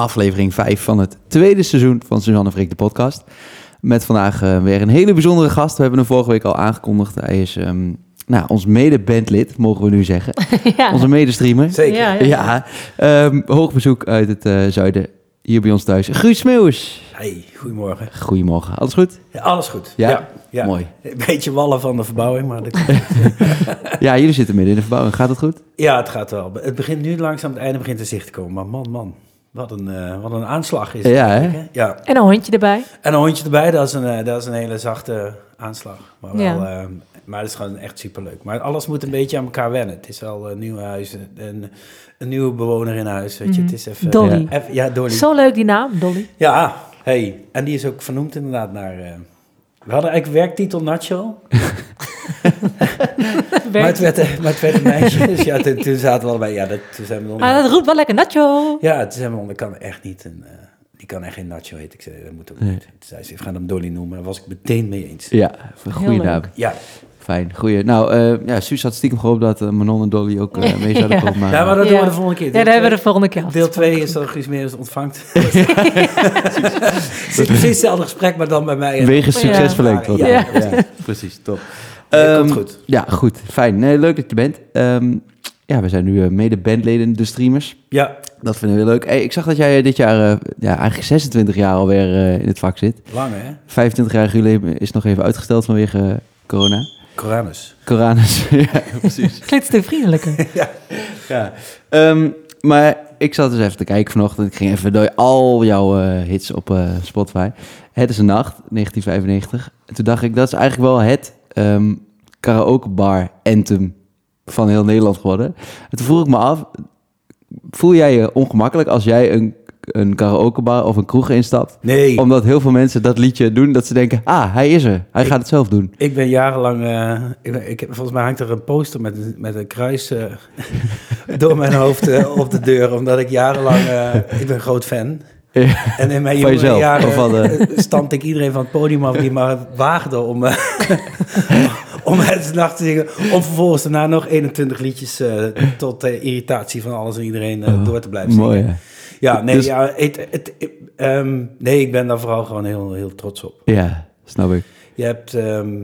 aflevering 5 van het tweede seizoen van Suzanne Freek de podcast. Met vandaag eh, weer een hele bijzondere gast. We hebben hem vorige week al aangekondigd. Hij is ehm, nou, ons mede-bandlid, mogen we nu zeggen. ja. Onze medestreamer. Zeker. Ja, Ja, ja. ehm, hoog bezoek uit het eh, zuiden, hier bij ons thuis. Guus Smeeuwers. Hey, goedemorgen. Goedemorgen, alles goed? Ja, alles goed. Ja? ja. Mooi. Een beetje wallen van de verbouwing, maar dat... Ja, jullie zitten midden in de verbouwing. Gaat het goed? ja, het gaat wel. Het begint nu langzaam, het einde begint in zicht te komen. Maar man, man, wat een, eh, wat een aanslag is Ja, hè? Ja, En een hondje erbij. en een hondje erbij, dat is een, eh, dat is een hele zachte aanslag. Maar, wel, Ja. eh, maar het is gewoon echt superleuk. Maar alles moet een beetje aan elkaar wennen. Het is wel een nieuw huis, een, een nieuwe bewoner in huis. Weet je, Mhm. het is even... Dolly. even- ja, Dolly. Zo leuk die naam, Dolly. Ja, hey. En die is ook vernoemd inderdaad naar... we hadden eigenlijk werktitel Nacho. Maar het, werd, maar het werd een meisje. Dus ja, toen, toen zaten we allebei... Ja, dat, toen zijn we Maar onder, dat roept wel lekker nacho. ja, toen zijn we onder... kan echt niet een... eh, die kan echt geen Nacho heten. Ik zei, dat moet ook Nee. niet. Toen zei ze, we gaan hem Dolly noemen. Daar was ik meteen mee eens. Ja, een goede naam. Ja, Fijn, goeie. Nou, eh ja, Suus had stiekem gehoopt dat eh, Manon en Dolly ook eh, mee zouden Ja. komen. Maar, ja maar dat Ja. doen we de volgende keer. Ja, daar hebben we de volgende keer af. Deel 2 is dat Guus Meeuwis ontvangt. Het is precies hetzelfde gesprek, maar dan bij mij. en- Wegens Ja. succes verlengd. Ja. Ja. precies, top. Nee, Ehm, komt goed. Ja, goed. Fijn. Nee, leuk dat je bent. Ehm, ja, we zijn nu eh, mede bandleden, de streamers. Ja, Dat vinden we heel leuk. Hey, ik zag dat jij dit jaar, eh, ja, eigenlijk 26 jaar alweer eh, in het vak zit. lang hè? 25 jaar jubileum is nog even uitgesteld vanwege corona. Coranus. Coranus. ja, precies. Stuk vriendelijker. Ja. Ehm, maar ik zat dus even te kijken vanochtend. Ik ging even door al jouw eh, hits op eh, Spotify. Het is een nacht, 1995. En toen dacht ik, dat is eigenlijk wel het ehm karaoke bar anthem van heel Nederland geworden. En toen vroeg ik me af, voel jij je ongemakkelijk als jij een, een karaoke bar of een kroeg instapt? Nee. Omdat heel veel mensen dat liedje doen, dat ze denken, ah, hij is er. Hij gaat het zelf doen. Ik ben jarenlang, eh, ik, ik heb, volgens mij hangt er een poster met, een- met een kruis eh, door mijn hoofd eh, op de deur, omdat ik jarenlang, ik ben een groot fan. Ja. En in mijn jezelf, jaren van stampte ik iedereen van het podium af die maar waagde om, eh, om het nacht te zingen. Om vervolgens daarna nog 21 liedjes tot irritatie van alles en iedereen Oh, door te blijven zingen. Mooi? Ja, nee, Dus- ja, het, het, het- ehm, nee, ik ben daar vooral gewoon heel, heel trots op. Ja, snap ik. Je hebt, ehm,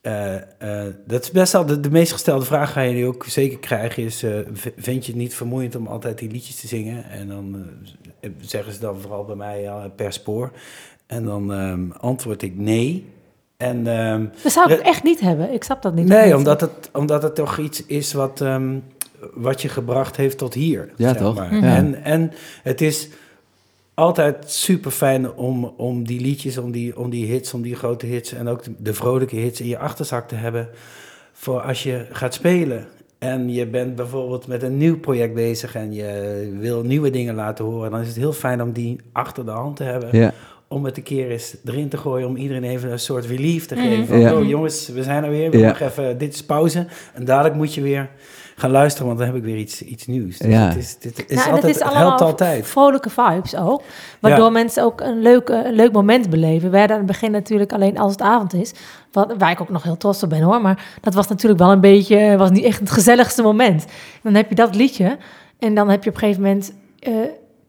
eh, eh, dat is best wel de, de meest gestelde vraag ga je die ook zeker krijgen is, eh, vind je het niet vermoeiend om altijd die liedjes te zingen? En dan eh, zeggen ze dan vooral bij mij per spoor. En dan ehm, antwoord ik nee. En ehm, Dat zou ik echt niet hebben. Ik snap dat niet. nee, omdat het, omdat het toch iets is wat, ehm, wat je gebracht heeft tot hier. Ja, zeg toch? maar. Ja. En, en het is altijd super fijn om, om die liedjes, om die, om die hits, om die grote hits en ook de, de vrolijke hits in je achterzak te hebben. Voor als je gaat spelen. En je bent bijvoorbeeld met een nieuw project bezig en je wil nieuwe dingen laten horen. Dan is het heel fijn om die achter de hand te hebben Ja, om het een keer eens erin te gooien, om iedereen even een soort relief te Mhm. geven. Van, Ja. oh jongens, we zijn er weer, we Ja. even, dit is pauze. En dadelijk moet je weer gaan luisteren, want dan heb ik weer iets, iets nieuws. Dus Ja. het, is, dit is Nou, altijd, het is het allemaal helpt altijd. vrolijke vibes ook. Waardoor Ja. mensen ook een leuk, eh, een leuk moment beleven. Hadden aan het begin natuurlijk alleen als het avond is. Wat, waar ik ook nog heel trots op ben hoor. Maar dat was natuurlijk wel een beetje, was niet echt het gezelligste moment. Dan heb je dat liedje. En dan heb je op een gegeven moment... eh,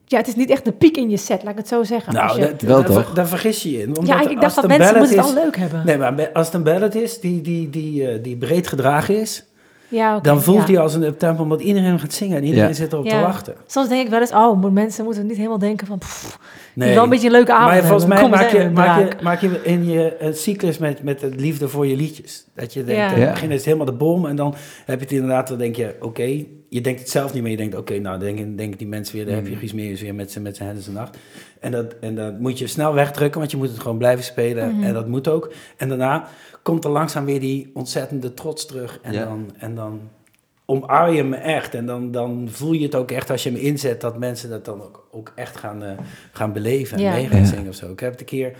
ja, het is niet echt de piek in je set, laat ik het zo zeggen. Nou, je- dat, Wel daar, toch? daar vergis je je in. Omdat ja, ik, dacht dat mensen moeten het is- al leuk hebben. Nee, maar als het een ballad is die, die, die, eh, die breed gedragen is, ja, oké, dan voelt ja. hij als een uptempo, omdat iedereen gaat zingen en iedereen Ja. zit erop Ja. te wachten. Soms denk ik wel eens, oh, moet- mensen moeten niet helemaal denken van... Pff, Nee. wil een beetje een leuke avond Maar volgens mij maak je, maak, je, maak je in je een cyclus met, met het liefde voor je liedjes. Dat je denkt, Ja. in het begin is het helemaal de bom en dan heb je het inderdaad, dan denk je, oké, je denkt het zelf niet meer. Je denkt, oké, nou, dan denken, denken die mensen weer, dan heb je Guus Meeuwis weer met zijn met zijn Hennis en Nacht. En dat, en dat moet je snel wegdrukken, want je moet het gewoon blijven spelen Mhm. en dat moet ook. En daarna komt er langzaam weer die ontzettende trots terug en Ja. dan... En dan omarm je hem echt. En dan, dan voel je het ook echt als je hem inzet, dat mensen dat dan ook, ook echt gaan, eh, gaan beleven en Ja. mee gaan Ja. zingen of zo. Ik heb het een keer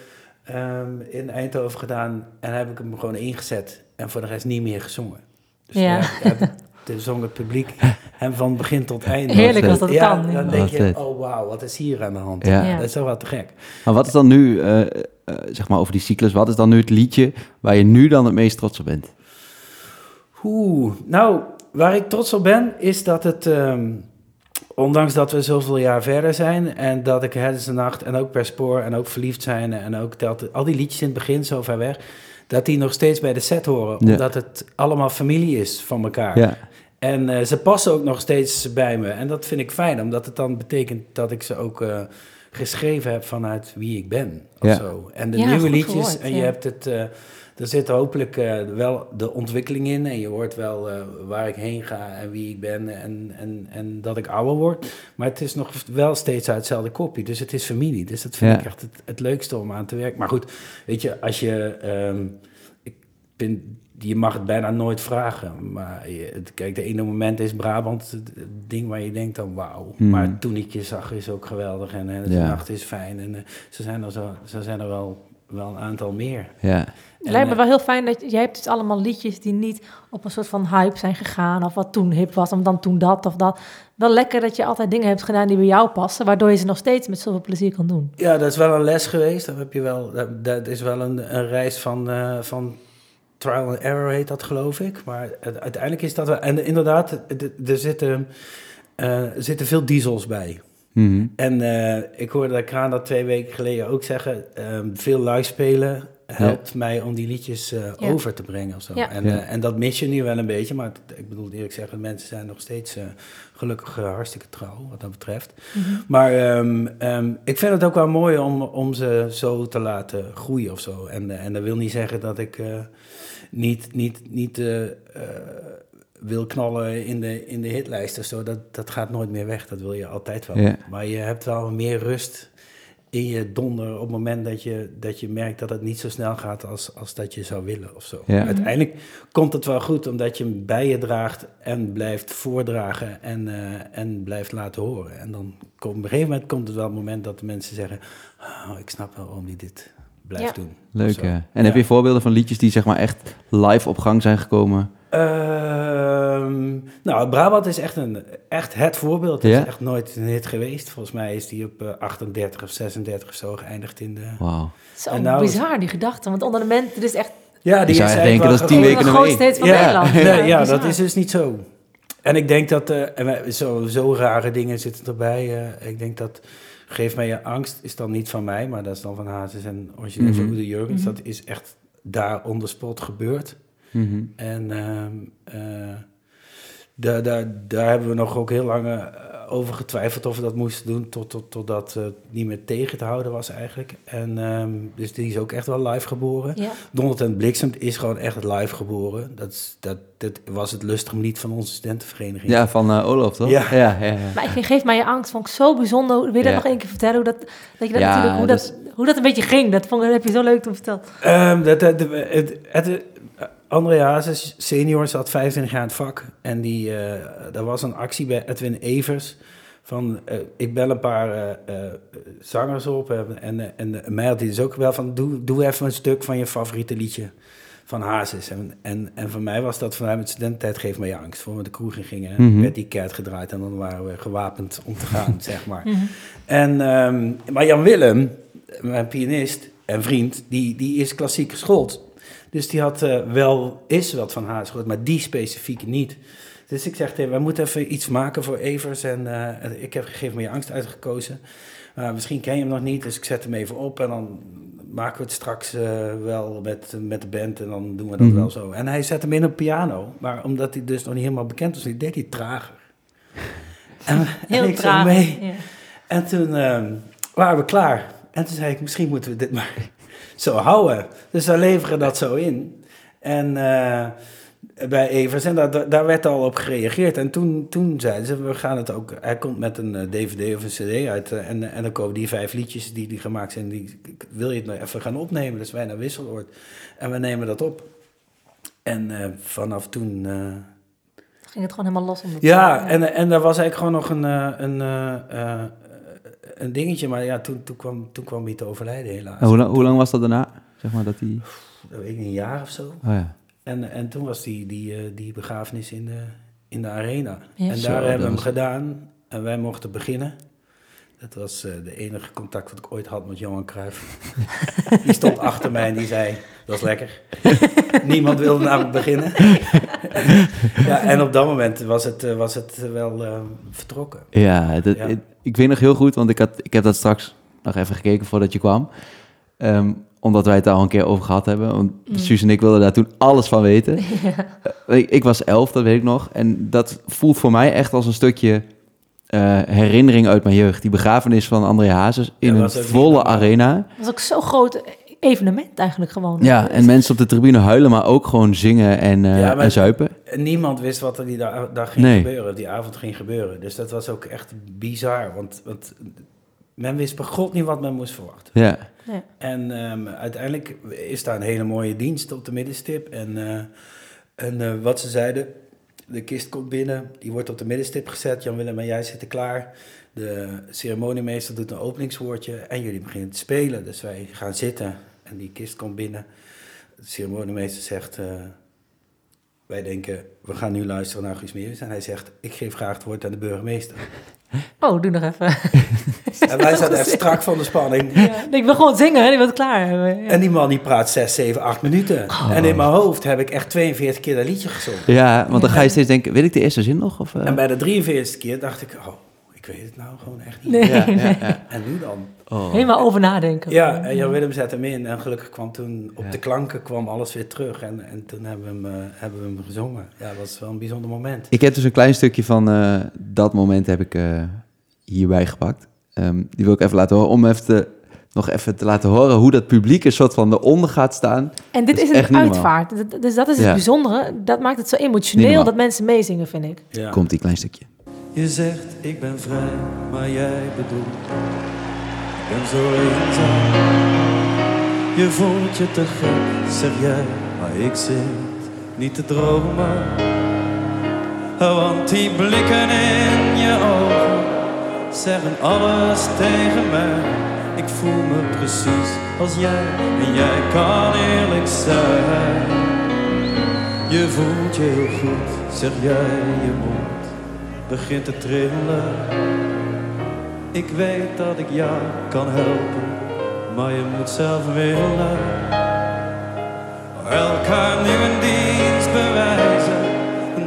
ehm, in Eindhoven gedaan en heb ik hem gewoon ingezet en voor de rest niet meer gezongen. Dus Ja. Zong het publiek hem van begin tot einde. Heerlijk als dat ja, kan. Dan ja. denk Wat je, vet. oh wauw, wat is hier aan de hand? Ja. Ja. Dat is toch wel te gek. Maar wat is dan nu, eh, eh, zeg maar over die cyclus, wat is dan nu het liedje waar je nu dan het meest trots op bent? Oeh, nou, waar ik trots op ben, is dat het... ehm, ondanks dat we zoveel jaar verder zijn en dat ik Het is een Nacht en ook Per Spoor en ook Verliefd zijn en ook telt, al die liedjes in het begin zo ver weg, dat die nog steeds bij de set horen. Ja. Omdat het allemaal familie is van elkaar. Ja, En eh, ze passen ook nog steeds bij me. En dat vind ik fijn, omdat het dan betekent dat ik ze ook eh, geschreven heb vanuit wie ik ben. Of Ja. zo. En de Ja, nieuwe liedjes, en je ja. hebt het. eh, er zit hopelijk eh, wel de ontwikkeling in. En je hoort wel eh, waar ik heen ga en wie ik ben. En, en, en dat ik ouder word. Maar het is nog wel steeds uit hetzelfde kopje. Dus het is familie. Dus dat vind Ja. ik echt het, het leukste om aan te werken. Maar goed, weet je, als je. ehm, ik ben, je mag het bijna nooit vragen. Maar je, het- kijk, de ene moment is Brabant het, ding waar je denkt dan wauw. Hmm. Maar toen ik je zag is ook geweldig. En, en de Ja. nacht is fijn. En zo zijn er, zo, zo zijn er wel, wel een aantal meer. ja. Het lijkt me wel heel fijn dat je, jij hebt dus allemaal liedjes die niet op een soort van hype zijn gegaan of wat toen hip was, om dan toen dat of dat. Wel lekker dat je altijd dingen hebt gedaan die bij jou passen, waardoor je ze nog steeds met zoveel plezier kan doen. Ja, dat is wel een les geweest. Dat, heb je wel, dat, dat is wel een, een reis van, eh, van trial and error heet dat, geloof ik. Maar uiteindelijk is dat wel... En inderdaad, er zitten, eh, er zitten veel diesels bij. Mhm. En eh, ik hoorde Kraan dat twee weken geleden ook zeggen. ehm, veel live spelen helpt mij om die liedjes eh, Ja. over te brengen of zo. Ja. En, Ja. en dat mis je nu wel een beetje. Maar ik bedoel eerlijk zeggen, mensen zijn nog steeds eh, gelukkig hartstikke trouw wat dat betreft. Maar ehm, ehm, ik vind het ook wel mooi om, om ze zo te laten groeien of zo. En, en dat wil niet zeggen dat ik eh, niet, niet, niet eh, eh, wil knallen in de, in de hitlijst of zo. Dat, dat gaat nooit meer weg. Dat wil je altijd wel. Ja. Maar je hebt wel meer rust in je donder op het moment dat je, dat je merkt dat het niet zo snel gaat als, als dat je zou willen of zo. Ja. Uiteindelijk komt het wel goed omdat je hem bij je draagt en blijft voordragen en, eh, en blijft laten horen. En dan komt op een gegeven moment komt het wel het moment dat de mensen zeggen, oh, ik snap wel waarom die dit blijft Ja. doen. Leuk, hè? En heb je voorbeelden van liedjes die zeg maar echt live op gang zijn gekomen? Ehm, nou, Brabant is echt, een, echt het voorbeeld. Het Ja? is echt nooit een hit geweest. Volgens mij is die op eh, 38 of 36 of zo geëindigd in de... Wauw. Zo En nou- bizar, die gedachte. Want onder de mensen, is echt Ja, Je zou denken dat is tien weken één. hit van ja, Nederland. Nee, ja, dat is dus niet zo. En ik denk dat eh, en wij- zo, zo rare dingen zitten erbij. eh, ik denk dat Geef mij je angst is dan niet van mij, maar dat is dan van Hazes en origineel van Mhm. Oede Jurgens. Mhm. Dat is echt daar on the spot gebeurd. Mhm. En ehm, eh, daar, daar, daar hebben we nog ook heel lang eh, over getwijfeld of we dat moesten doen, tot, tot, totdat het niet meer tegen te houden was eigenlijk. En ehm, dus die is ook echt wel live geboren. Ja. Donderd en Bliksemt is gewoon echt live geboren. Dat, is, dat, dat was het lustrum lied van onze studentenvereniging. Ja, van eh Olaf, toch? Ja. ja, ja, ja. Maar ik geef mij je angst, vond ik zo bijzonder. Wil je dat nog één keer vertellen? Hoe dat, dat, je dat Ja, natuurlijk, hoe, dat dat, hoe dat een beetje ging. Dat, vond, dat heb je zo leuk toen verteld. Ehm, dat, dat, het, het, het, André Hazes, senior, zat 25 jaar in het vak. En die, er was een actie bij Edwin Evers. Van, eh, ik bel een paar eh, zangers op. en, en mij had hij dus ook wel van, doe, doe even een stuk van je favoriete liedje van Hazes. En, en, en voor mij was dat vanuit mijn studententijd Geef me je angst. Voor we de kroeg in gingen, Mhm. werd die kaart gedraaid. En dan waren we gewapend om te gaan, zeg maar. Mhm. En, ehm, maar Jan Willem, mijn pianist en vriend, die, die is klassiek geschoold. Dus die had eh, wel, is wat van haar gehoord, maar die specifiek niet. Dus ik zeg tegen hem, wij moeten even iets maken voor Evers. En eh, ik heb Geef me je angst uitgekozen. Maar misschien ken je hem nog niet, dus ik zet hem even op. En dan maken we het straks wel met, met de band en dan doen we dat Mhm. wel zo. En hij zet hem in op piano. Maar omdat hij dus nog niet helemaal bekend was, deed hij trager. En, en Heel ik traag. zo mee. Ja. En toen ehm, waren we klaar. En toen zei ik, misschien moeten we dit maar zo houden. Dus we leveren dat zo in. En eh, bij Evers, en daar, daar werd al op gereageerd. En toen, toen zeiden ze, we gaan het ook... Hij komt met een eh, dvd of een cd uit. eh, en, en dan komen die vijf liedjes die, die gemaakt zijn... Die, wil je het nou even gaan opnemen? Dus wij naar Wisseloord. En we nemen dat op. En eh, vanaf toen... eh, Ging het gewoon helemaal los om ja, en, en daar was eigenlijk gewoon nog een, eh, een, eh, eh, een dingetje. Maar ja, toen, toen, kwam, toen kwam hij te overlijden helaas. En hoe, lang, hoe lang was dat daarna? Zeg maar dat die... Dat weet ik niet, een jaar of zo. Oh ja. En, en toen was die, die, eh, die begrafenis in de, in de arena. Ja. en Zo, daar hebben we hem was- gedaan. En wij mochten beginnen. Dat was eh, de enige contact wat ik ooit had met Johan Cruijff. die stond achter mij en die zei, dat is lekker. Niemand wilde namelijk beginnen. ja, en op dat moment was het, eh, was het wel eh, vertrokken. Ja, dat, Ja. Ik, ik weet nog heel goed, want ik, had, ik heb dat straks nog even gekeken voordat je kwam. Ehm, omdat wij het daar al een keer over gehad hebben. Want Mm. Suus en ik wilden daar toen alles van weten. Eh, ik, ik was elf, dat weet ik nog. En dat voelt voor mij echt als een stukje eh, herinnering uit mijn jeugd. Die begrafenis van André Hazes in Ja, een volle arena. Dat was ook zo'n groot evenement eigenlijk gewoon. Ja, en mensen op de tribune huilen, maar ook gewoon zingen en, eh, Ja, maar- en zuipen. En niemand wist wat er die da- dag ging Nee. gebeuren, die avond ging gebeuren. Dus dat was ook echt bizar, want, want men wist bij god niet wat men moest verwachten. Ja, Ja. En ehm, uiteindelijk is daar een hele mooie dienst op de middenstip. En, eh, en eh, wat ze zeiden, de kist komt binnen, die wordt op de middenstip gezet. Jan-Willem en jij zitten klaar. De ceremoniemeester doet een openingswoordje en jullie beginnen te spelen. Dus wij gaan zitten en die kist komt binnen. De ceremoniemeester zegt, eh, wij denken, we gaan nu luisteren naar Guus Meeuwis. En hij zegt, ik geef graag het woord aan de burgemeester. Oh, doe nog even. En wij zaten echt strak van de spanning. Ja, ik wil gewoon zingen, hè? ik wil het klaar hebben. Ja. En die man die praat 6, 7, 8 minuten. En in mijn hoofd heb ik echt 42 keer dat liedje gezongen. ja want dan ga je steeds denken, weet ik de eerste zin nog? Of, eh? En bij de 43 keer dacht ik, oh, ik weet het nou gewoon echt niet. Nee, ja, nee. ja, ja. En nu dan? Oh. Helemaal over nadenken. Ja, en Jan Willem zette hem in en gelukkig kwam toen op Ja. de klanken kwam alles weer terug. En, en toen hebben we, hem, eh, hebben we hem gezongen. Ja, dat was wel een bijzonder moment. Ik heb dus een klein stukje van eh, dat moment heb ik eh, hierbij gepakt. Ehm, die wil ik even laten horen, om even te, nog even te laten horen hoe dat publiek een soort van eronder gaat staan. En dit Dat is een uitvaart. Dat- Dus dat is het Ja. bijzondere. Dat maakt het zo emotioneel dat mensen meezingen, vind ik. Ja. Komt die klein stukje. Je zegt ik ben vrij, maar jij bedoelt ik ben zo eenzaam. Je voelt je te gek, zeg jij, maar ik zit niet te dromen. Want die blikken in je ogen zeggen alles tegen mij. Ik voel me precies als jij en jij kan eerlijk zijn. Je voelt je heel goed, zeg jij, je mond begint te trillen. Ik weet dat ik jou kan helpen, maar je moet zelf willen. Elkaar nu een dienst bewijzen,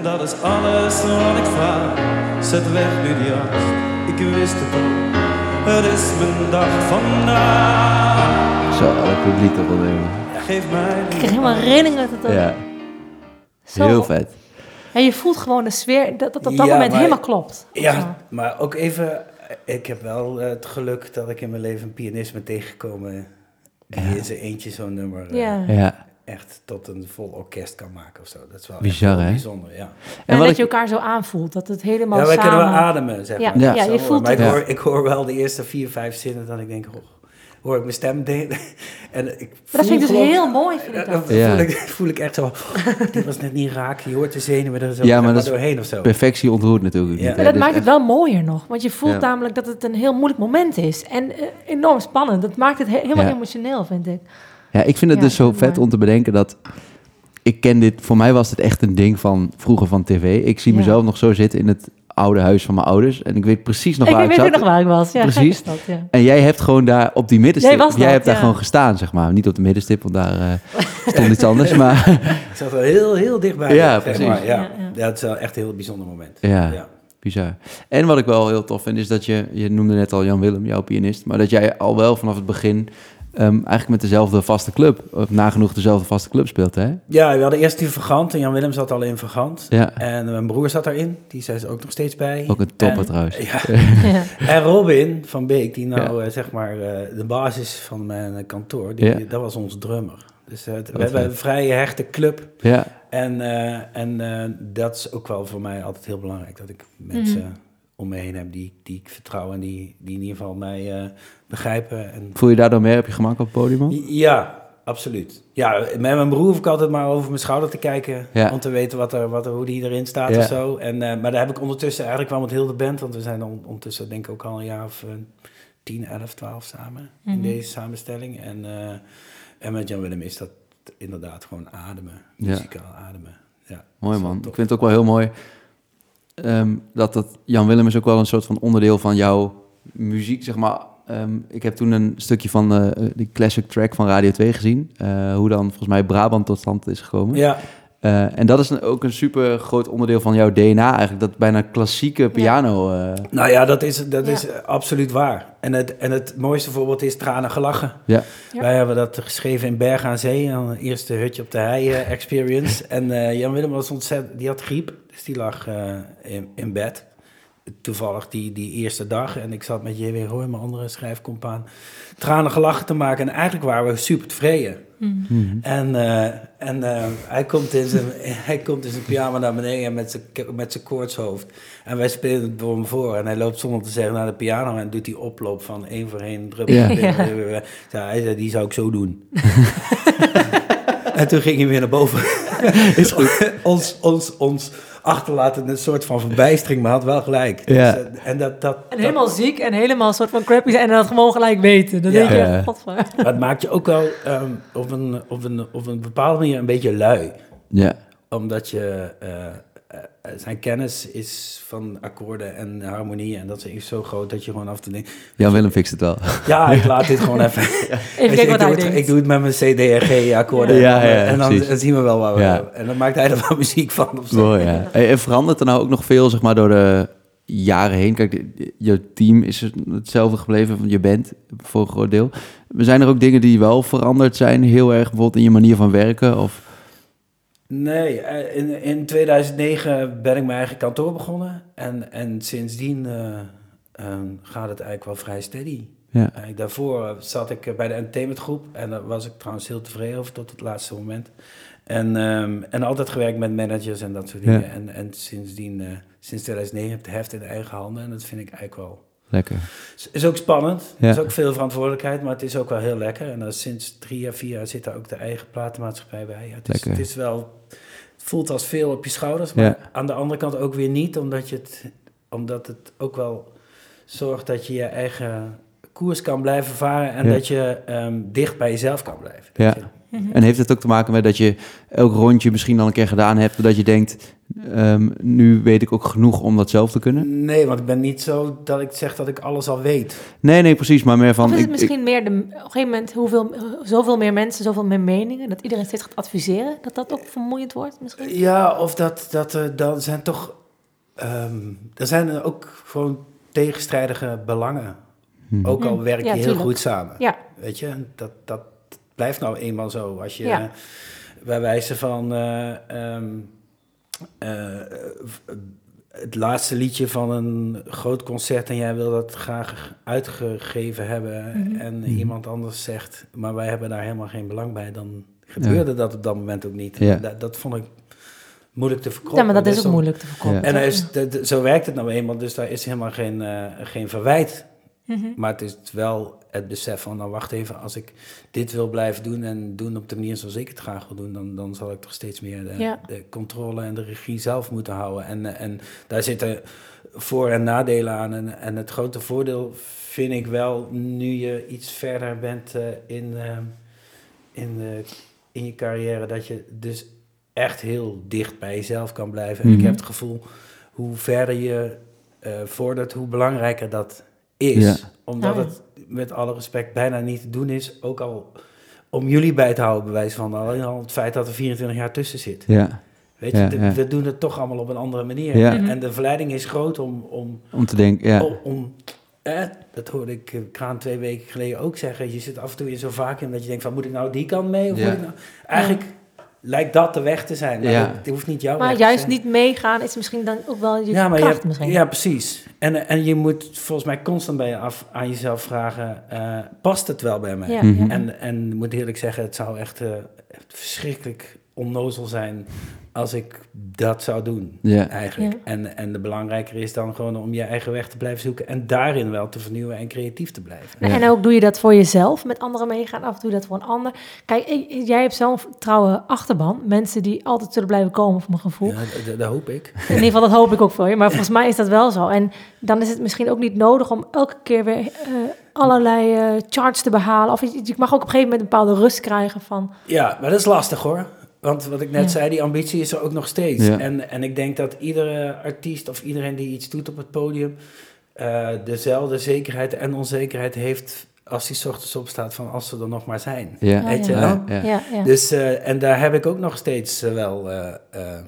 dat is alles wat ik vraag. Zet weg nu die angst, ik wist het al, het is mijn dag vandaag. Zo, het publiek eronder. jongen. Geef mij Ik kreeg helemaal rillingen. Dat het Ja, zo, heel vet. En je voelt gewoon de sfeer dat dat op dat Ja, moment maar- helemaal klopt. Ja, maar ook even, ik heb wel eh, het geluk dat ik in mijn leven een pianist ben tegengekomen die Ja. in zijn eentje zo'n nummer eh, Ja. Ja. echt tot een vol orkest kan maken of zo. Dat is wel Bizar, hè? bijzonder, ja. En, dat ik- je elkaar zo aanvoelt. Dat het helemaal Ja, wij samen... kunnen wel ademen, zeg Ja, maar. ja, Zo, je voelt maar ik het. hoor, ik hoor wel de eerste vier, vijf zinnen dat ik denk, oh, hoor ik mijn stem de- en ik dat vind ik dus heel mooi, vind ik Ja, dat. dan Ja. voel, ik, voel ik echt zo, oh, die was net niet raak, je hoort de zenuwen er zo Ja, maar dat is doorheen of zo. Perfectie ontroert natuurlijk Ja. niet. hè. Maar dat Dus maakt het wel mooier nog. Want je voelt Ja. namelijk dat het een heel moeilijk moment is. En eh, enorm spannend. Dat maakt het he- helemaal Ja. emotioneel, vind ik. Ja, ik vind het Ja, dus zo vet om te bedenken dat... Ik ken dit... Voor mij was het echt een ding van vroeger van tv. Ik zie Ja. mezelf nog zo zitten in het oude huis van mijn ouders. En ik weet precies nog ik waar ik, weet zat. ook nog waar ik was. Ja, Precies. dat, ja. En jij hebt gewoon daar op die middenstip... Jij was dat, hebt daar ja. gewoon gestaan, zeg maar. Niet op de middenstip, want daar eh, stond iets anders. Maar Ik zat wel heel, heel dichtbij. Ja, zeg precies. maar, ja. Ja, het is wel echt een heel bijzonder moment. Ja. ja. bizar. En wat ik wel heel tof vind, is dat je... Je noemde net al Jan Willem, jouw pianist. Maar dat jij al wel vanaf het begin... ehm, eigenlijk met dezelfde vaste club... Of nagenoeg dezelfde vaste club speelt, hè? Ja, we hadden eerst die Vergant en Jan Willem zat al in Vergant. Ja. En mijn broer zat daarin, die zijn ze ook nog steeds bij. Ook een topper En- trouwens. Ja. Ja. En Robin van Beek, die nou eh, zeg maar eh, de basis van mijn kantoor, die, Ja. dat was ons drummer. Dus eh, het- we hebben een vrij hechte club. Ja, En, eh, en eh, dat is ook wel voor mij altijd heel belangrijk, dat ik mensen Mhm. Om me heen heb die, die ik vertrouw en die, die in ieder geval mij eh, begrijpen. En voel je daardoor meer op je gemak op het podium? ook? Ja, absoluut. Ja, met mijn broer hoef ik altijd maar over mijn schouder te kijken. Ja. Om te weten wat er, wat er, hoe die erin staat Ja. of zo. En, eh, maar daar heb ik ondertussen eigenlijk wel met heel de band. Want we zijn on- ondertussen denk ik ook al een jaar of eh, 10, 11, 12 samen. In Mhm. deze samenstelling. En, eh, en met Jan Willem is dat inderdaad gewoon ademen. Ja. Muzikaal ademen. Ja, Mooi man. Ik vind het ook wel heel mooi ehm, dat dat Jan Willem is ook wel een soort van onderdeel van jouw muziek, zeg maar. ehm, ik heb toen een stukje van eh, die classic track van Radio 2 gezien. eh, hoe dan volgens mij Brabant tot stand is gekomen. Ja, Eh, en dat is een- ook een super groot onderdeel van jouw DNA eigenlijk. Dat bijna klassieke piano. eh, nou ja, dat is, dat Ja. is absoluut waar. En het, en het mooiste voorbeeld is tranen gelachen. ja. Ja. Wij hebben dat geschreven in Berg aan Zee, een eerste hutje op de hei eh, experience. en eh, Jan Willem was ontzettend, die had griep, dus die lag eh, in, in bed. Toevallig die, die eerste dag. En ik zat met J.W. Roy, mijn andere schrijfcompaan, tranen gelachen te maken. En eigenlijk waren we super tevreden. Mhm. En, eh, en eh, hij, komt in zijn, hij komt in zijn pyjama naar beneden met zijn, met zijn koortshoofd. En wij spelen het door hem voor. En hij loopt zonder te zeggen naar de piano en doet die oploop van één voor één druppel. Ja. Ja. hij zei, die zou ik zo doen. en toen ging hij weer naar boven. Is goed. ons, ons, ons achterlaten een soort van verbijstering, maar had wel gelijk. Ja. Dus, eh, en dat, dat, En helemaal ziek en helemaal een soort van crappy zijn en dat gewoon gelijk weten. Dan Ja. denk je, Ja. godver. dat, dat maakt je ook wel ehm, op, een, op, een, op een bepaalde manier een beetje lui. ja. Omdat je, eh, zijn kennis is van akkoorden en harmonie en dat is zo groot dat je gewoon af en toe denkt... Jan Willem fixt het wel. Ja, ik laat dit gewoon even... Even ik, kijken wat doe hij het, denkt. ik doe het met mijn CDRG akkoorden Ja, en dan, ja, en dan, zien we wel waar we... Ja. En dan maakt hij er wel muziek van. Of zo. Mooi, ja. Hey, En verandert er nou ook nog veel, zeg maar, door de jaren heen? Kijk, je team is hetzelfde gebleven, van je band voor een groot deel. Zijn er ook dingen die wel veranderd zijn, heel erg bijvoorbeeld in je manier van werken? Of... Nee, eh, in, in 2009 ben ik mijn eigen kantoor begonnen. En, en sindsdien eh, ehm, gaat het eigenlijk wel vrij steady. Ja. Eigenlijk daarvoor eh, zat ik eh, bij de entertainmentgroep. En daar was ik trouwens heel tevreden over tot het laatste moment. En, ehm, en altijd gewerkt met managers en dat soort Ja. dingen. En, en sindsdien, eh, sinds 2009 heb ik het heft in eigen handen. En dat vind ik eigenlijk wel... Lekker. Is- Is ook spannend. Ja. Is ook veel verantwoordelijkheid, maar het is ook wel heel lekker. En dan sinds drie jaar, vier jaar zit daar ook de eigen platenmaatschappij bij. Ja, het, is, het is wel... Het voelt als veel op je schouders, maar Ja. aan de andere kant ook weer niet, omdat, je het, omdat het ook wel zorgt dat je je eigen koers kan blijven varen en Ja. dat je ehm, dicht bij jezelf kan blijven. Ja. En heeft het ook te maken met dat je elk rondje misschien al een keer gedaan hebt, dat je denkt, ehm, nu weet ik ook genoeg om dat zelf te kunnen? Nee, want ik ben niet zo dat ik zeg dat ik alles al weet. Nee, nee, precies, maar meer van... Of is het ik- ik- misschien meer de, op een gegeven moment hoeveel, zoveel meer mensen, zoveel meer meningen, dat iedereen steeds gaat adviseren, dat dat ook vermoeiend wordt misschien? Ja, of dat, dat er dan zijn toch. ehm, er zijn er ook gewoon tegenstrijdige belangen. Hmm. Ook al Hmm. werk je Ja, heel goed samen. Ja, Weet je, dat, dat blijft nou eenmaal zo. Als je Ja. bij wijze van. eh, ehm, eh, het laatste liedje van een groot concert en jij wil dat graag uitgegeven hebben Mhm. en Mhm. iemand anders zegt, maar wij hebben daar helemaal geen belang bij, dan gebeurde dat op dat moment ook niet. Ja. Dat, dat vond ik moeilijk te verkroppen. ja maar dat is Dus ook dan- moeilijk te verkopen. Ja. En toch? is, de- de- zo werkt het nou eenmaal, dus daar is helemaal geen, eh, geen verwijt. Mhm. Maar het is wel het besef van, nou wacht even, als ik dit wil blijven doen en doen op de manier zoals ik het graag wil doen, dan, dan zal ik toch steeds meer de, Ja. de controle en de regie zelf moeten houden. En, eh, en daar zitten voor- en nadelen aan. En, en het grote voordeel vind ik wel, nu je iets verder bent eh, in, eh, in, in je carrière, dat je dus echt heel dicht bij jezelf kan blijven. En ik Mhm. heb het gevoel, hoe verder je vordert, hoe belangrijker dat is. Ja. Omdat Ah, ja. het met alle respect bijna niet te doen is, ook al om jullie bij te houden, bewijs van alleen al het feit dat er 24 jaar tussen zit. Ja, Weet je, Ja, de- ja. we doen het toch allemaal op een andere manier. Ja. Mhm. En de verleiding is groot om, om, om te denken, ja. om, om eh, dat hoorde ik eh, Kraan twee weken geleden ook zeggen. Je zit af en toe in zo'n vacuüm dat je denkt van, moet ik nou die kant mee? Of Ja. moet ik nou... Eigenlijk lijkt dat de weg te zijn. Maar Ja. dat, het hoeft niet jouw Maar weg te juist zijn. niet meegaan is misschien dan ook wel je ja, maar je kracht hebt- misschien. ja, precies. En, en je moet volgens mij constant bij je af, aan jezelf vragen, eh, past het wel bij mij? Ja, Mhm. ja. En, en ik moet eerlijk zeggen, het zou echt eh, verschrikkelijk onnozel zijn als ik dat zou doen, Ja. eigenlijk. Ja. En, en de belangrijker is dan gewoon om je eigen weg te blijven zoeken en daarin wel te vernieuwen en creatief te blijven. Ja. En ook doe je dat voor jezelf, met anderen meegaan, of doe je dat voor een ander. Kijk, ik- jij hebt zo'n trouwe achterban. Mensen die altijd zullen blijven komen, voor mijn gevoel. Ja, dat, hoop ik. In ieder geval, dat hoop ik ook voor je. Maar volgens mij is dat wel zo. En dan is het misschien ook niet nodig om elke keer weer eh, allerlei eh, charts te behalen. Of je, je mag ook op een gegeven moment een bepaalde rust krijgen van... Ja, maar dat is lastig hoor. Want wat ik net Ja. zei, die ambitie is er ook nog steeds. Ja. En, en ik denk dat iedere artiest of iedereen die iets doet op het podium... eh, dezelfde zekerheid en onzekerheid heeft als hij 's ochtends opstaat van als ze er nog maar zijn. Ja. Oh, Weet je wel? Ja, ja. Ja, ja. Dus, eh, en daar heb ik ook nog steeds eh, wel, eh, eh,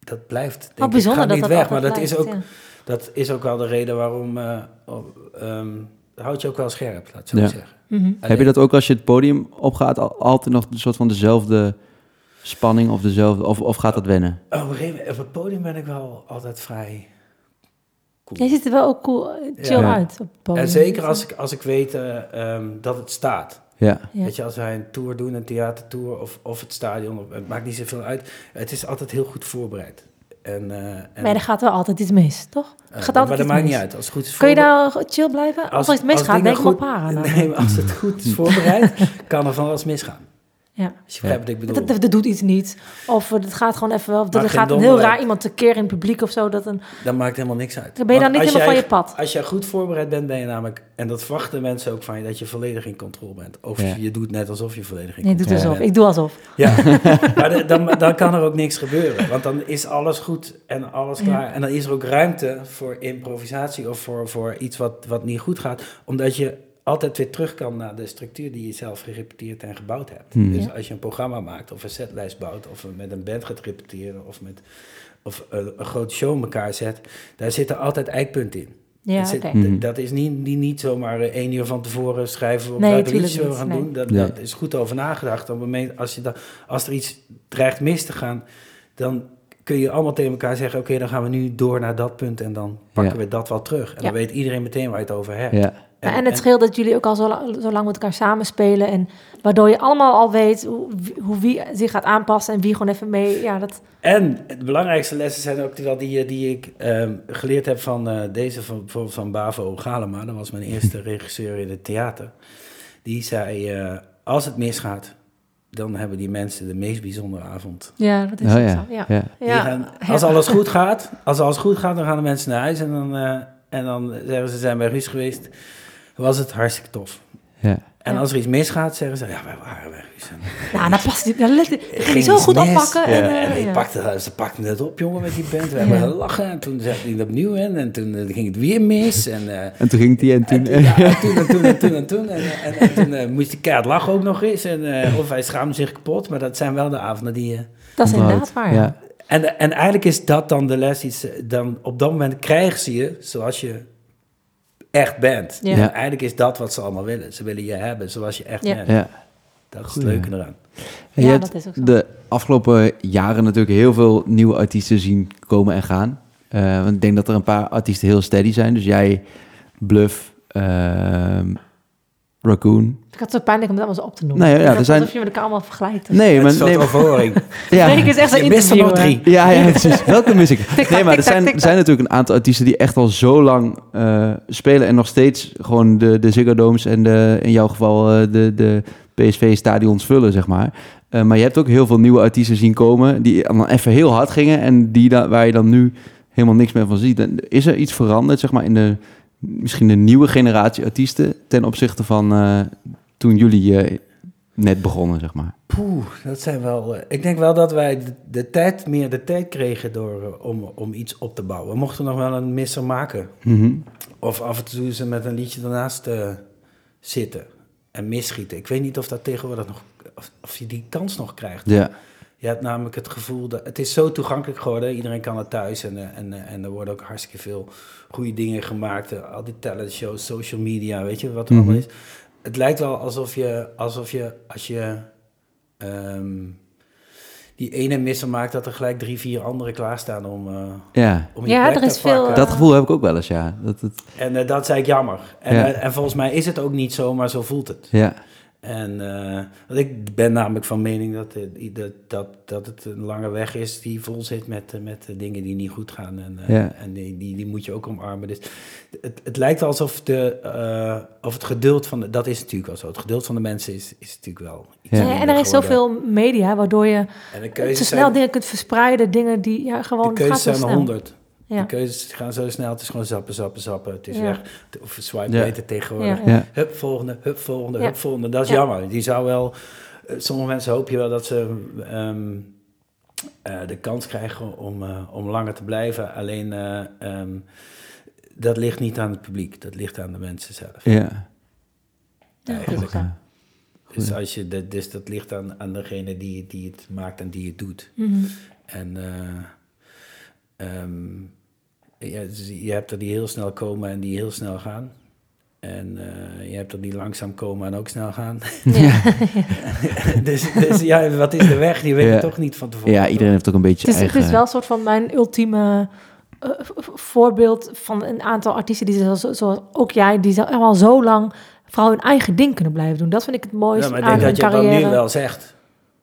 dat blijft denk ik, bijzonder gaat dat niet dat weg. Maar dat is, ook, ja. dat is ook wel de reden waarom, eh op- ehm, houdt je ook wel scherp, laat ik zo Ja. zeggen. Mhm. Heb je dat ook als je het podium opgaat, al- altijd nog een soort van dezelfde spanning of dezelfde, of, of gaat dat wennen? Oh, op een gegeven moment, op het podium ben ik wel altijd vrij cool. Jij ziet er wel ook cool, chill Ja. uit op het podium. En zeker als ik, als ik weet eh, ehm, dat het staat. Ja, Ja. Weet je, als wij een tour doen, een theatertour of, of het stadion, het maakt niet zoveel uit. Het is altijd heel goed voorbereid. En, eh, en, Maar er gaat wel altijd iets mis, toch? eh, Er gaat maar altijd dat maakt mis. niet uit. Als het goed is Kun je daar chill blijven? Als, er iets als misgaat, denk ik para. nou. Nee, maar als het goed is voorbereid, kan er van alles misgaan. Ja. Als je begrijpt wat ik bedoel. Dat, dat, dat doet iets niet. Of eh, het gaat gewoon even wel. Maakt er gaat een heel raar uit. iemand tekeer in het publiek of zo. Dat een, Dat maakt helemaal niks uit. dan ben je dan niet helemaal van jij- je pad. Als je goed voorbereid bent, ben je namelijk... En dat verwachten mensen ook van je, dat je volledig in controle bent. Of Ja. je doet net alsof je volledig in Nee, doe controle alsof. bent. Ik doe alsof. Ja, maar de- dan, dan kan er ook niks gebeuren. Want dan is alles goed en alles Ja. klaar. En dan is er ook ruimte voor improvisatie of voor, voor iets wat, wat niet goed gaat. Omdat je altijd weer terug kan naar de structuur die je zelf gerepeteerd en gebouwd hebt. Hmm. Dus Ja. als je een programma maakt of een setlijst bouwt of met een band gaat repeteren of, met, of een, een grote show in elkaar zet, daar zitten altijd eikpunten in. Ja, dat, zit- dat is niet, niet, niet zomaar eh, één uur van tevoren schrijven op Nee, welke tuurlijk liedjes we niet, gaan nee. doen. Dat, Nee. dat is goed over nagedacht. Op het moment, als, je da, als er iets dreigt mis te gaan, dan kun je allemaal tegen elkaar zeggen... oké, dan gaan we nu door naar dat punt en dan pakken Ja. we dat wel terug. En Ja. dan weet iedereen meteen waar je het over hebt. ja. En het scheelt dat jullie ook al zo, la- zo lang met elkaar samenspelen. En waardoor je allemaal al weet hoe, wie- hoe wie zich gaat aanpassen en wie gewoon even mee. Ja, dat, En de belangrijkste lessen zijn ook wel die, eh, die ik ehm, geleerd heb van eh, deze, van, bijvoorbeeld van Bavo Galema. Dat was mijn eerste regisseur in het theater. Die zei, eh, als het misgaat, dan hebben die mensen de meest bijzondere avond. ja, dat is Oh ja. zo. Ja. ja. Die Ja. gaan- als alles goed gaat, als alles goed gaat, dan gaan de mensen naar huis en dan, eh, en dan zeggen ze, ze zijn bij Guus geweest. Was het hartstikke tof. ja. En Ja. als er iets misgaat, zeggen ze, ja, wij waren. En, Nou, dat past niet. Dat ging zo goed mis. oppakken. Ja. En, eh, En ja. pakte, ze pakten het op, jongen, met die band. We hebben Ja. gelachen. En toen zette hij het opnieuw in. En toen eh, ging het weer mis. En, eh, En toen ging die en toen... en, ja, en toen en toen en toen en toen. En, en, en toen moest die keihard lachen ook nog eens. En, eh, of hij schaamde zich kapot. Maar dat zijn wel de avonden die... Dat is inderdaad waar. Ja. Ja. en, en eigenlijk is dat dan de les. Iets, dan, op dat moment krijgen ze je zoals je echt bent. Ja. En Ja. eigenlijk is dat wat ze allemaal willen. Ze willen je hebben zoals je echt Ja. bent. ja. Dat is het Goeie. leuke eraan. En Ja, je hebt dat is ook zo. de afgelopen jaren natuurlijk heel veel nieuwe artiesten zien komen en gaan. Eh, want ik denk dat er een paar artiesten heel steady zijn. Dus jij, Bluff, ehm, Raccoon. Ik had het zo pijnlijk om dat allemaal zo op te noemen. Nee, ja, er zijn- Alsof je met elkaar allemaal vergelijkt. Nee, Het maar... is een Nee, soort overhoring. ja. Nee, ik is echt Je mist er nog drie. Ja, ja, precies. Welke mis ik? Tik-tak, Nee, maar er zijn, er tik-tak. zijn natuurlijk een aantal artiesten die echt al zo lang eh, spelen en nog steeds gewoon de, de Ziggo Domes en de, in jouw geval eh, de, de PSV-stadions vullen, zeg maar. Eh, maar je hebt ook heel veel nieuwe artiesten zien komen die dan even heel hard gingen en die da waar je dan nu helemaal niks meer van ziet. En is er iets veranderd, zeg maar, in de misschien de nieuwe generatie artiesten ten opzichte van eh, toen jullie eh, net begonnen, zeg maar? Poeh, dat zijn wel. eh, ik denk wel dat wij de, de tijd, meer de tijd kregen door, om, om iets op te bouwen. We mochten nog wel een misser maken. Mhm. Of af en toe ze met een liedje eh, zitten en misschieten. Ik weet niet of dat tegenwoordig nog. Of, of je die kans nog krijgt. Ja, Je hebt namelijk het gevoel dat. Het is zo toegankelijk geworden. Iedereen kan het thuis. En, en, en er worden ook hartstikke veel goede dingen gemaakt. Eh, Al die talentshows, social media, weet je wat er Mhm. allemaal is. Het lijkt wel alsof je, alsof je als je ehm, die ene misser maakt, dat er gelijk drie, vier andere klaarstaan om, eh ja. om je Ja, plek er te veel, pakken. Dat gevoel heb ik ook wel eens, ja. Dat, het, En eh, dat is eigenlijk jammer. En, Ja. en volgens mij is het ook niet zo, maar zo voelt het. ja. En eh, want ik ben namelijk van mening dat, eh, dat, dat, dat het een lange weg is die vol zit met, eh, met dingen die niet goed gaan. En, eh, Ja. en die, die, die moet je ook omarmen. Dus het, het lijkt alsof de, eh, of het geduld van de, dat is natuurlijk wel zo. Het geduld van de mensen is, is natuurlijk wel iets Ja. En er is zoveel media waardoor je En de zo keuzes snel zijn, dingen kunt verspreiden. Dingen die ja, gewoon. de keuzes zijn honderd. Ja. De keuzes gaan zo snel. Het is gewoon zappen, zappen, zappen. Het is Ja. weg. Of swipe Ja. beter tegenwoordig. Ja. Ja. Hup, volgende, hup, volgende, Ja. hup, volgende. Dat is Ja. jammer. Die zou wel... eh, sommige mensen hoop je wel dat ze ehm, eh, de kans krijgen om, eh, om langer te blijven. Alleen, eh, ehm, dat ligt niet aan het publiek, dat ligt aan de mensen zelf. Ja. Eigenlijk. Ja. Dus, als je, dat, dus dat ligt aan, aan degene die, die het maakt en die het doet. Mhm. En eh, ja, dus je hebt er die heel snel komen en die heel snel gaan. En eh, je hebt er die langzaam komen en ook snel gaan. Ja. dus, dus ja, wat is de weg? Die weet je Ja. toch niet van tevoren. ja, iedereen heeft ook een beetje Het is, het is wel een soort van mijn ultieme eh, voorbeeld van een aantal artiesten die zoals, zoals ook jij, die zo- al zo lang vooral hun eigen ding kunnen blijven doen. Dat vind ik het Ja, mooiste maar ik aan denk dat je dan nu wel zegt.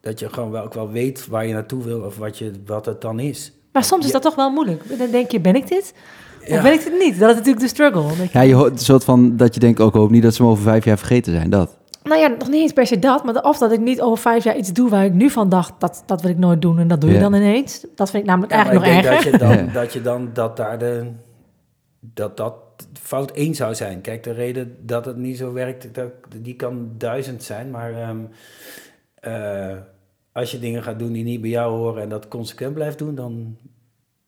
Dat je gewoon wel, ook wel weet waar je naartoe wil of wat, je, wat het dan is. Maar soms is Ja. dat toch wel moeilijk. Dan denk je, ben ik dit? Ja. Of ben ik dit niet? Dat is natuurlijk de struggle. Ja, je hoort een soort van dat je denkt ook hoop niet dat ze me over vijf jaar vergeten zijn. Dat. Nou ja, nog niet eens per se dat, maar of dat ik niet over vijf jaar iets doe waar ik nu van dacht, dat, dat wil ik nooit doen en dat doe je Ja. dan ineens. Dat vind ik namelijk Ja, maar eigenlijk nog ik denk erger. Dat je, dan, Ja. dat je dan dat daar de dat dat fout één zou zijn. Kijk, de reden dat het niet zo werkt, dat, die kan duizend zijn, maar ehm, eh, als je dingen gaat doen die niet bij jou horen en dat consequent blijft doen, dan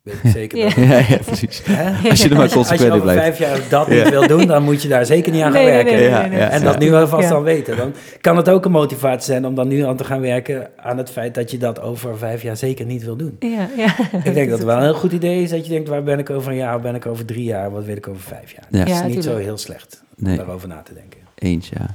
weet ik zeker dat. Ja. Ja, ja precies. Hè? Als je er maar Als je, als je consequent in over blijft. vijf jaar dat niet wil doen, dan moet je daar zeker niet aan gaan Nee, nee, werken. nee, Ja, nee, nee. ja, En ja. dat nu alvast Ja. dan weten. Dan kan het ook een motivatie zijn om dan nu aan te gaan werken aan het feit dat je dat over vijf jaar zeker niet wil doen. Ja, ja. Ik denk dat het wel een heel goed idee is dat je denkt, waar ben ik over een jaar, waar ben ik over drie jaar, wat wil ik over vijf jaar. Ja. Dat is Ja, niet zo heel slecht om daarover na te denken. Eens, ja.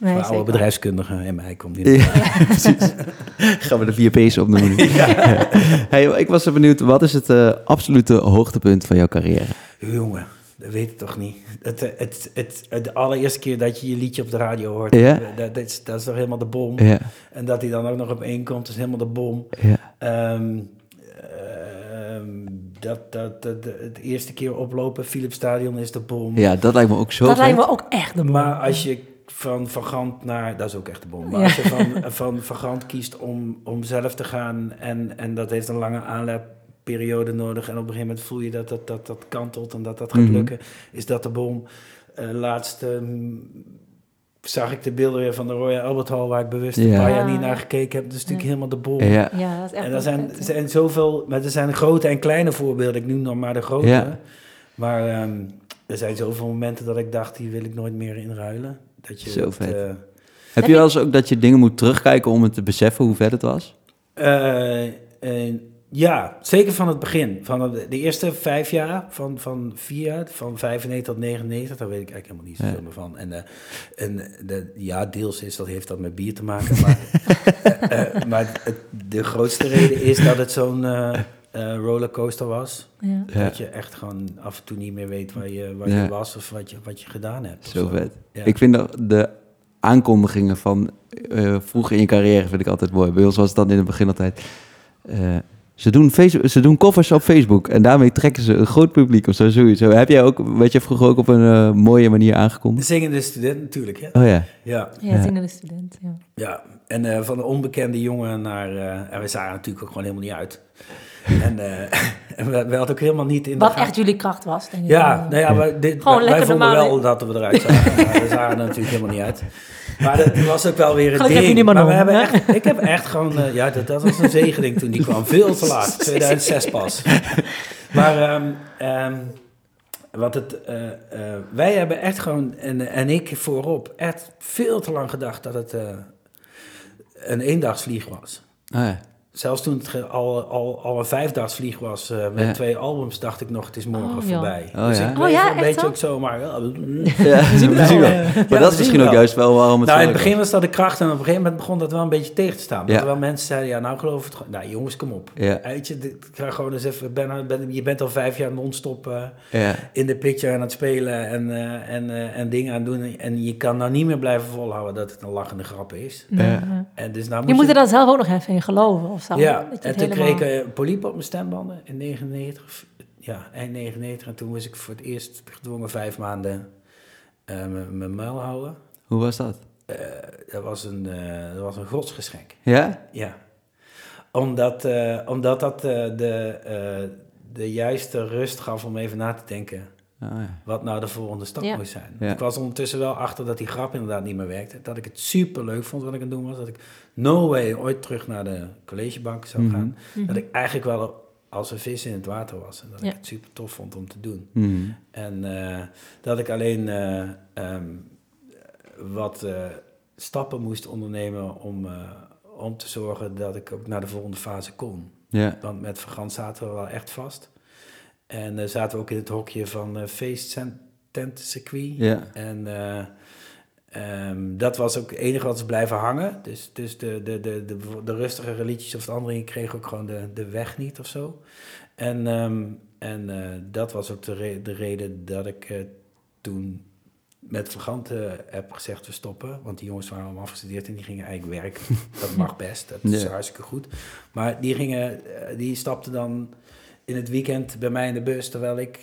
Nee, Voor oude bedrijfskundigen en mij komt die. Ja, precies. Gaan we de vier P's opnoemen. Hey, ik was zo benieuwd, wat is het eh, absolute hoogtepunt van jouw carrière? Jongen, dat weet ik toch niet. Het, eh, het, het, het, de allereerste keer dat je je liedje op de radio hoort, Ja. eh, dat, dat, is, dat is toch helemaal de bom. Ja, En dat hij dan ook nog op één komt, is helemaal de bom. ja, Ehm, ehm, dat, dat, dat, het eerste keer oplopen, Philips Stadion is de bom. ja, dat lijkt me ook zo Dat lijkt me ook echt de bom. Maar als je van Van Gant naar... Dat is ook echt de bom. Maar Ja. als je van, van Van Gant kiest om, om zelf te gaan... En, en dat heeft een lange aanlopperiode nodig... en op een gegeven moment voel je dat dat, dat, dat kantelt en dat dat gaat Mhm. lukken... is dat de bom. Eh laatst ehm, zag ik de beelden weer van de Royal Albert Hall... waar ik bewust een paar jaar Ja. niet naar gekeken heb. Dat is natuurlijk Ja. helemaal de bom. Ja, Ja, dat is echt En er zijn, vet, hè. zijn zoveel, maar er zijn grote en kleine voorbeelden. Ik noem nog maar de grote. Ja. Maar ehm, er zijn zoveel momenten dat ik dacht, die wil ik nooit meer inruilen. Dat je Zo vet. eh, Heb je wel eens ook dat je dingen moet terugkijken om het te beseffen hoe vet het was? eh, eh, ja, zeker van het begin. Van de, de eerste vijf jaar, van, van vier jaar, van 95 tot 99, daar weet ik eigenlijk helemaal niet zoveel Ja. meer van. En, eh, en de, ja, deels is dat, heeft dat met bier te maken. Maar, maar het- de grootste reden is dat het zo'n eh, rollercoaster was. Ja. Ja. Dat je echt gewoon af en toe niet meer weet waar je, waar Ja. je was of wat je, wat je gedaan hebt. Zo vet. Ja. Ik vind dat de aankondigingen van eh, vroeger in je carrière vind ik altijd mooi. Bij ons was het dan in het begin altijd... eh, ze, doen ze doen covers op Facebook en daarmee trekken ze een groot publiek of zo. Zoiets. Heb jij ook, werd je vroeger ook op een mooie manier De aangekondigd? zingende student natuurlijk, hè? Oh ja. Ja, Ja, Ja. zingende student. Ja. ja. En eh, van de onbekende jongen naar... eh, en we zagen natuurlijk ook gewoon helemaal niet uit. en eh, we, we hadden ook helemaal niet in de Wat gaten- echt jullie kracht was, denk ik. Ja, nou ja, maar dit, Gewoon wij, vonden normaal, wel dat we eruit zagen. maar we zagen er natuurlijk helemaal niet uit. Maar dat was ook wel weer een Gelukkig heb je ding. niet maar we hebben echt, ik heb echt gewoon... eh, ja, dat, dat was een zegening toen die kwam. Veel te laat. 2006 pas. Maar... ehm, ehm, wat het, eh, wij hebben echt gewoon, en, en ik voorop, echt veel te lang gedacht dat het eh, een eendagsvlieg was. Oh ja. Zelfs toen het al, al, al een vijfdagsvlieg was eh, met Ja. twee albums, dacht ik nog, het is morgen Oh, voorbij. Oh, dus ja? ik Oh, ja, een beetje zo? ook zomaar... Ja. Ja, we zien wel. wel. Maar Ja, dat is misschien ook juist wel waarom het Nou, in het begin was dat de kracht en op een gegeven moment begon dat wel een beetje tegen te staan. Ja. Dat er wel mensen zeiden, ja, nou geloof het gewoon. Nou jongens, kom op. Ja. Weet je, ik ga gewoon eens even, ben, ben, je bent al vijf jaar non-stop eh, in de picture aan het spelen en, eh, en, eh, en dingen aan het doen. En je kan nou niet meer blijven volhouden dat het een lachende grap is. En dus nou Je moet er dan zelf ook nog even in geloven of Ja, Dat je en toen helemaal- kreeg ik een poliep op mijn stembanden in 99. of- Ja, eind 99. En toen moest ik voor het eerst gedwongen vijf maanden eh, mijn- muil houden. Hoe was dat? Eh, dat, was een, eh, dat was een godsgeschenk. Ja? Ja. Omdat, eh, omdat dat eh, de, eh, de juiste rust gaf om even na te denken Oh, ja. wat nou de volgende stap Ja. moest zijn. Ja. Ik was ondertussen wel achter dat die grap inderdaad niet meer werkte. Dat ik het super leuk vond wat ik aan het doen was. Dat ik no way ooit terug naar de collegebank zou Mhm. gaan. Mhm. Dat ik eigenlijk wel als er vis in het water was. En dat Ja. ik het super tof vond om te doen. Mhm. En eh, dat ik alleen eh, ehm, wat eh, stappen moest ondernemen om, eh, om te zorgen dat ik ook naar de volgende fase kon. Ja. Want met Vergant zaten we wel echt vast. En eh, zaten we ook in het hokje van eh feest tent circuit. Ja. En eh, ehm, dat was ook het enige wat is blijven hangen. Dus, dus de, de, de, de, de rustigere liedjes of het andere kregen ook gewoon de, de weg niet of zo. En, ehm, en dat was ook de, re- de reden dat ik toen met Vergant eh, heb gezegd we stoppen. Want die jongens waren allemaal afgestudeerd en die gingen eigenlijk werken. dat mag best, dat is Ja. hartstikke goed. Maar die, gingen, die stapten dan in het weekend bij mij in de bus, terwijl ik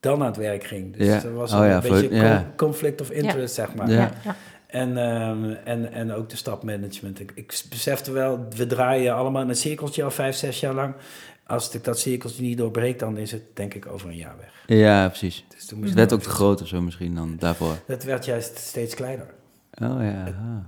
dan aan het werk ging. Dus Ja. er was Oh een ja, beetje con- conflict of interest, zeg maar. En, ehm, en, en ook de stapmanagement. Ik, ik besefte wel, we draaien allemaal in een cirkeltje al vijf, zes jaar lang. Als ik dat cirkeltje niet doorbreek, dan is het denk ik over een jaar weg. ja, precies. Dus toen Het werd ook te groot of zo misschien dan daarvoor. Het werd juist steeds kleiner. Oh ja.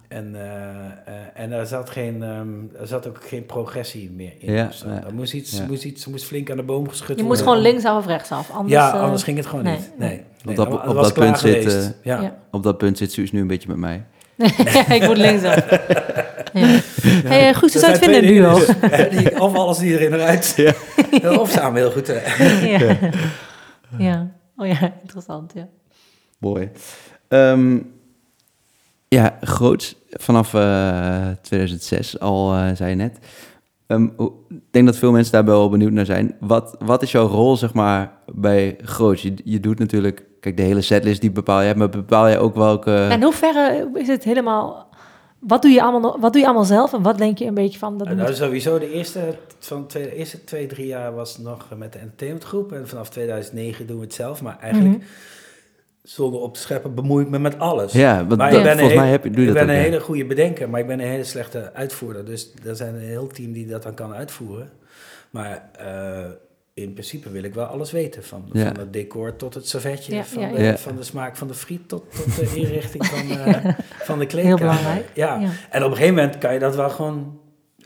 En, eh, eh, en er, zat geen, ehm, er zat ook geen progressie meer in. Ja, ja. Er moest iets, Ja. moest iets moest flink aan de boom geschud Je worden. moest gewoon linksaf of rechtsaf. Anders, Ja, eh, anders ging het gewoon nee, niet. Nee, nee. Op dat- op punt zit, geweest. ja. Ja. Op dat punt zit Suus nu een beetje met mij. ik moet linksaf. Ja. Hey, Guus, hoe zou je het vinden, duo? of alles die erin eruit. Of samen heel goed. ja. ja. Oh ja, interessant, ja. Mooi. Ehm, ja, groots. Vanaf eh, 2006 al, eh, zei je net. Ehm, ik denk dat veel mensen daar wel benieuwd naar zijn. Wat, wat is jouw rol, zeg maar, bij groots? Je, je doet natuurlijk... Kijk, de hele setlist die bepaal jij, maar bepaal jij ook welke... En hoe ver is het helemaal... Wat doe, je allemaal, nog- wat doe je allemaal zelf en wat denk je een beetje van... Dat Nou, moet- sowieso de eerste, van twee, de eerste twee, drie jaar was nog met de entertainmentgroep. En vanaf 2009 doen we het zelf. Maar eigenlijk, Mhm. Op te scheppen, bemoei ik me met alles. Ja, want Maar dat- ik ben een volgens mij heb je, doe je ik dat ben ook, een ja. hele goede bedenker, maar ik ben een hele slechte uitvoerder. Dus er zijn een heel team die dat dan kan uitvoeren. Maar eh, in principe wil ik wel alles weten. Van, Ja. van het decor tot het servetje, Ja, van, ja, de, ja. van de smaak van de friet tot, tot de inrichting van, eh, van de kleedkamer. belangrijk. Ja. Ja. En op een gegeven moment kan je dat wel gewoon...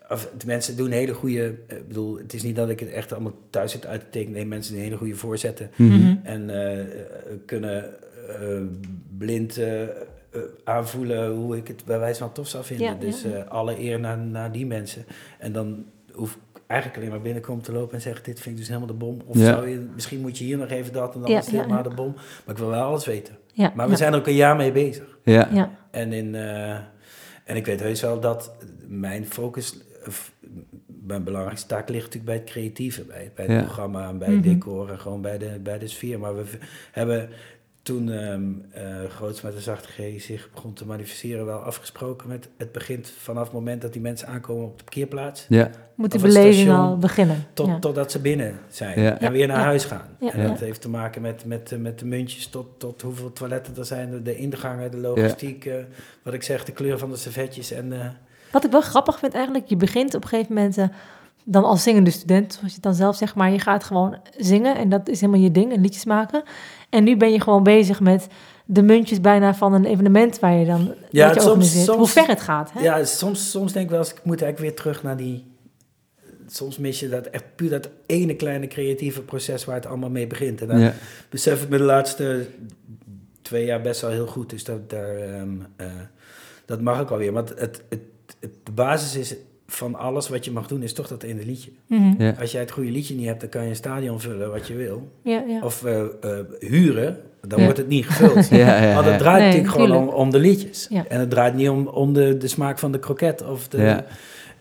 Of, de mensen doen hele goede... eh, Ik bedoel, het is niet dat ik het echt allemaal thuis zit uit te tekenen. Nee, mensen doen hele goede voorzetten. Mhm. Mhm. En kunnen blind eh, eh, aanvoelen hoe ik het bij wijze van tof zou vinden. Ja, dus ja, eh, alle eer naar, naar die mensen. En dan hoef ik eigenlijk alleen maar binnenkomen te lopen en zeggen... dit vind ik dus helemaal de bom. Of Ja. zou je, misschien moet je hier nog even dat en dan Ja, is het helemaal ja. de bom. Maar ik wil wel alles weten. ja, Maar we ja, zijn er ook een jaar mee bezig. Ja. Ja, En, in, eh, en ik weet heus wel dat mijn focus, mijn belangrijkste taak ligt natuurlijk bij het creatieve, bij, bij het Ja. programma en bij Mhm. het decor en gewoon bij de, bij de sfeer. Maar we hebben toen ehm eh, Groots met de zachte G zich begon te manifesteren, wel afgesproken met het begint vanaf het moment dat die mensen aankomen op de parkeerplaats, Ja. moet het beleving al beginnen. tot, ja. totdat ze binnen zijn Ja. en weer naar Ja. huis gaan. Ja. En Ja. dat heeft te maken met, met, eh, met de muntjes tot, tot hoeveel toiletten er zijn, de, de ingangen, de logistiek, eh, wat ik zeg, de kleur van de servetjes en... eh, Wat ik wel grappig vind eigenlijk, je begint op een gegeven moment dan als zingende student, zoals je het dan zelf zegt, maar je gaat gewoon zingen en dat is helemaal je ding, en liedjes maken. En nu ben je gewoon bezig met de muntjes bijna van een evenement waar je dan Ja, je soms- soms- Hoe ver het gaat. Hè? Ja, soms, soms denk ik wel eens, ik moet eigenlijk weer terug naar die... Soms mis je dat echt puur dat ene kleine creatieve proces waar het allemaal mee begint. En dan Ja. besef ik me de laatste twee jaar best wel heel goed. Dus dat, daar, ehm, eh, dat mag ik alweer. Want het, het, het, de basis is van alles wat je mag doen, is toch dat ene liedje. Mhm. Ja. Als jij het goede liedje niet hebt, dan kan je een stadion vullen wat je wil. ja, ja. Of eh, eh, huren, dan Ja. wordt het niet gevuld. Ja, ja, Want het draait Nee, natuurlijk gewoon om, de liedjes. Ja. En het draait niet om, om de, de smaak van de kroket. Of de, Ja.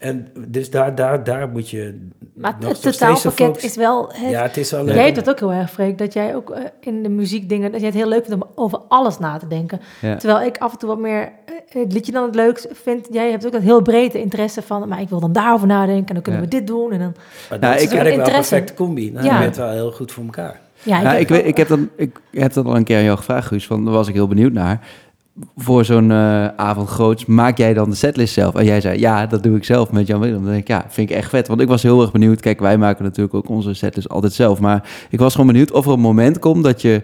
En dus daar, daar, daar moet je Maar nog het totaalpakket is wel... Het, Ja, het is wel leuk. Jij hebt dat ook heel erg, Freek, dat jij ook eh, in de muziekdingen, dat jij het heel leuk vindt om over alles na te denken. Ja. Terwijl ik af en toe wat meer eh, het liedje dan het leukst vind. Jij hebt ook dat heel brede interesse van, maar ik wil dan daarover nadenken en dan kunnen Ja. we dit doen. En dan, Maar Nou, dat ik- is eigenlijk wel een perfecte combi. Nou, Ja. Je bent wel heel goed voor elkaar. ja, ik, heb weet, ik, heb dat, ik heb dat al een keer aan jou gevraagd, Guus. Van, daar was ik heel benieuwd naar. Voor zo'n eh, avond groots, maak jij dan de setlist zelf? En jij zei, ja, dat doe ik zelf met Jan Willem. Dan denk ik, ja, vind ik echt vet. Want ik was heel erg benieuwd. Kijk, wij maken natuurlijk ook onze setlist altijd zelf. Maar ik was gewoon benieuwd of er een moment komt dat je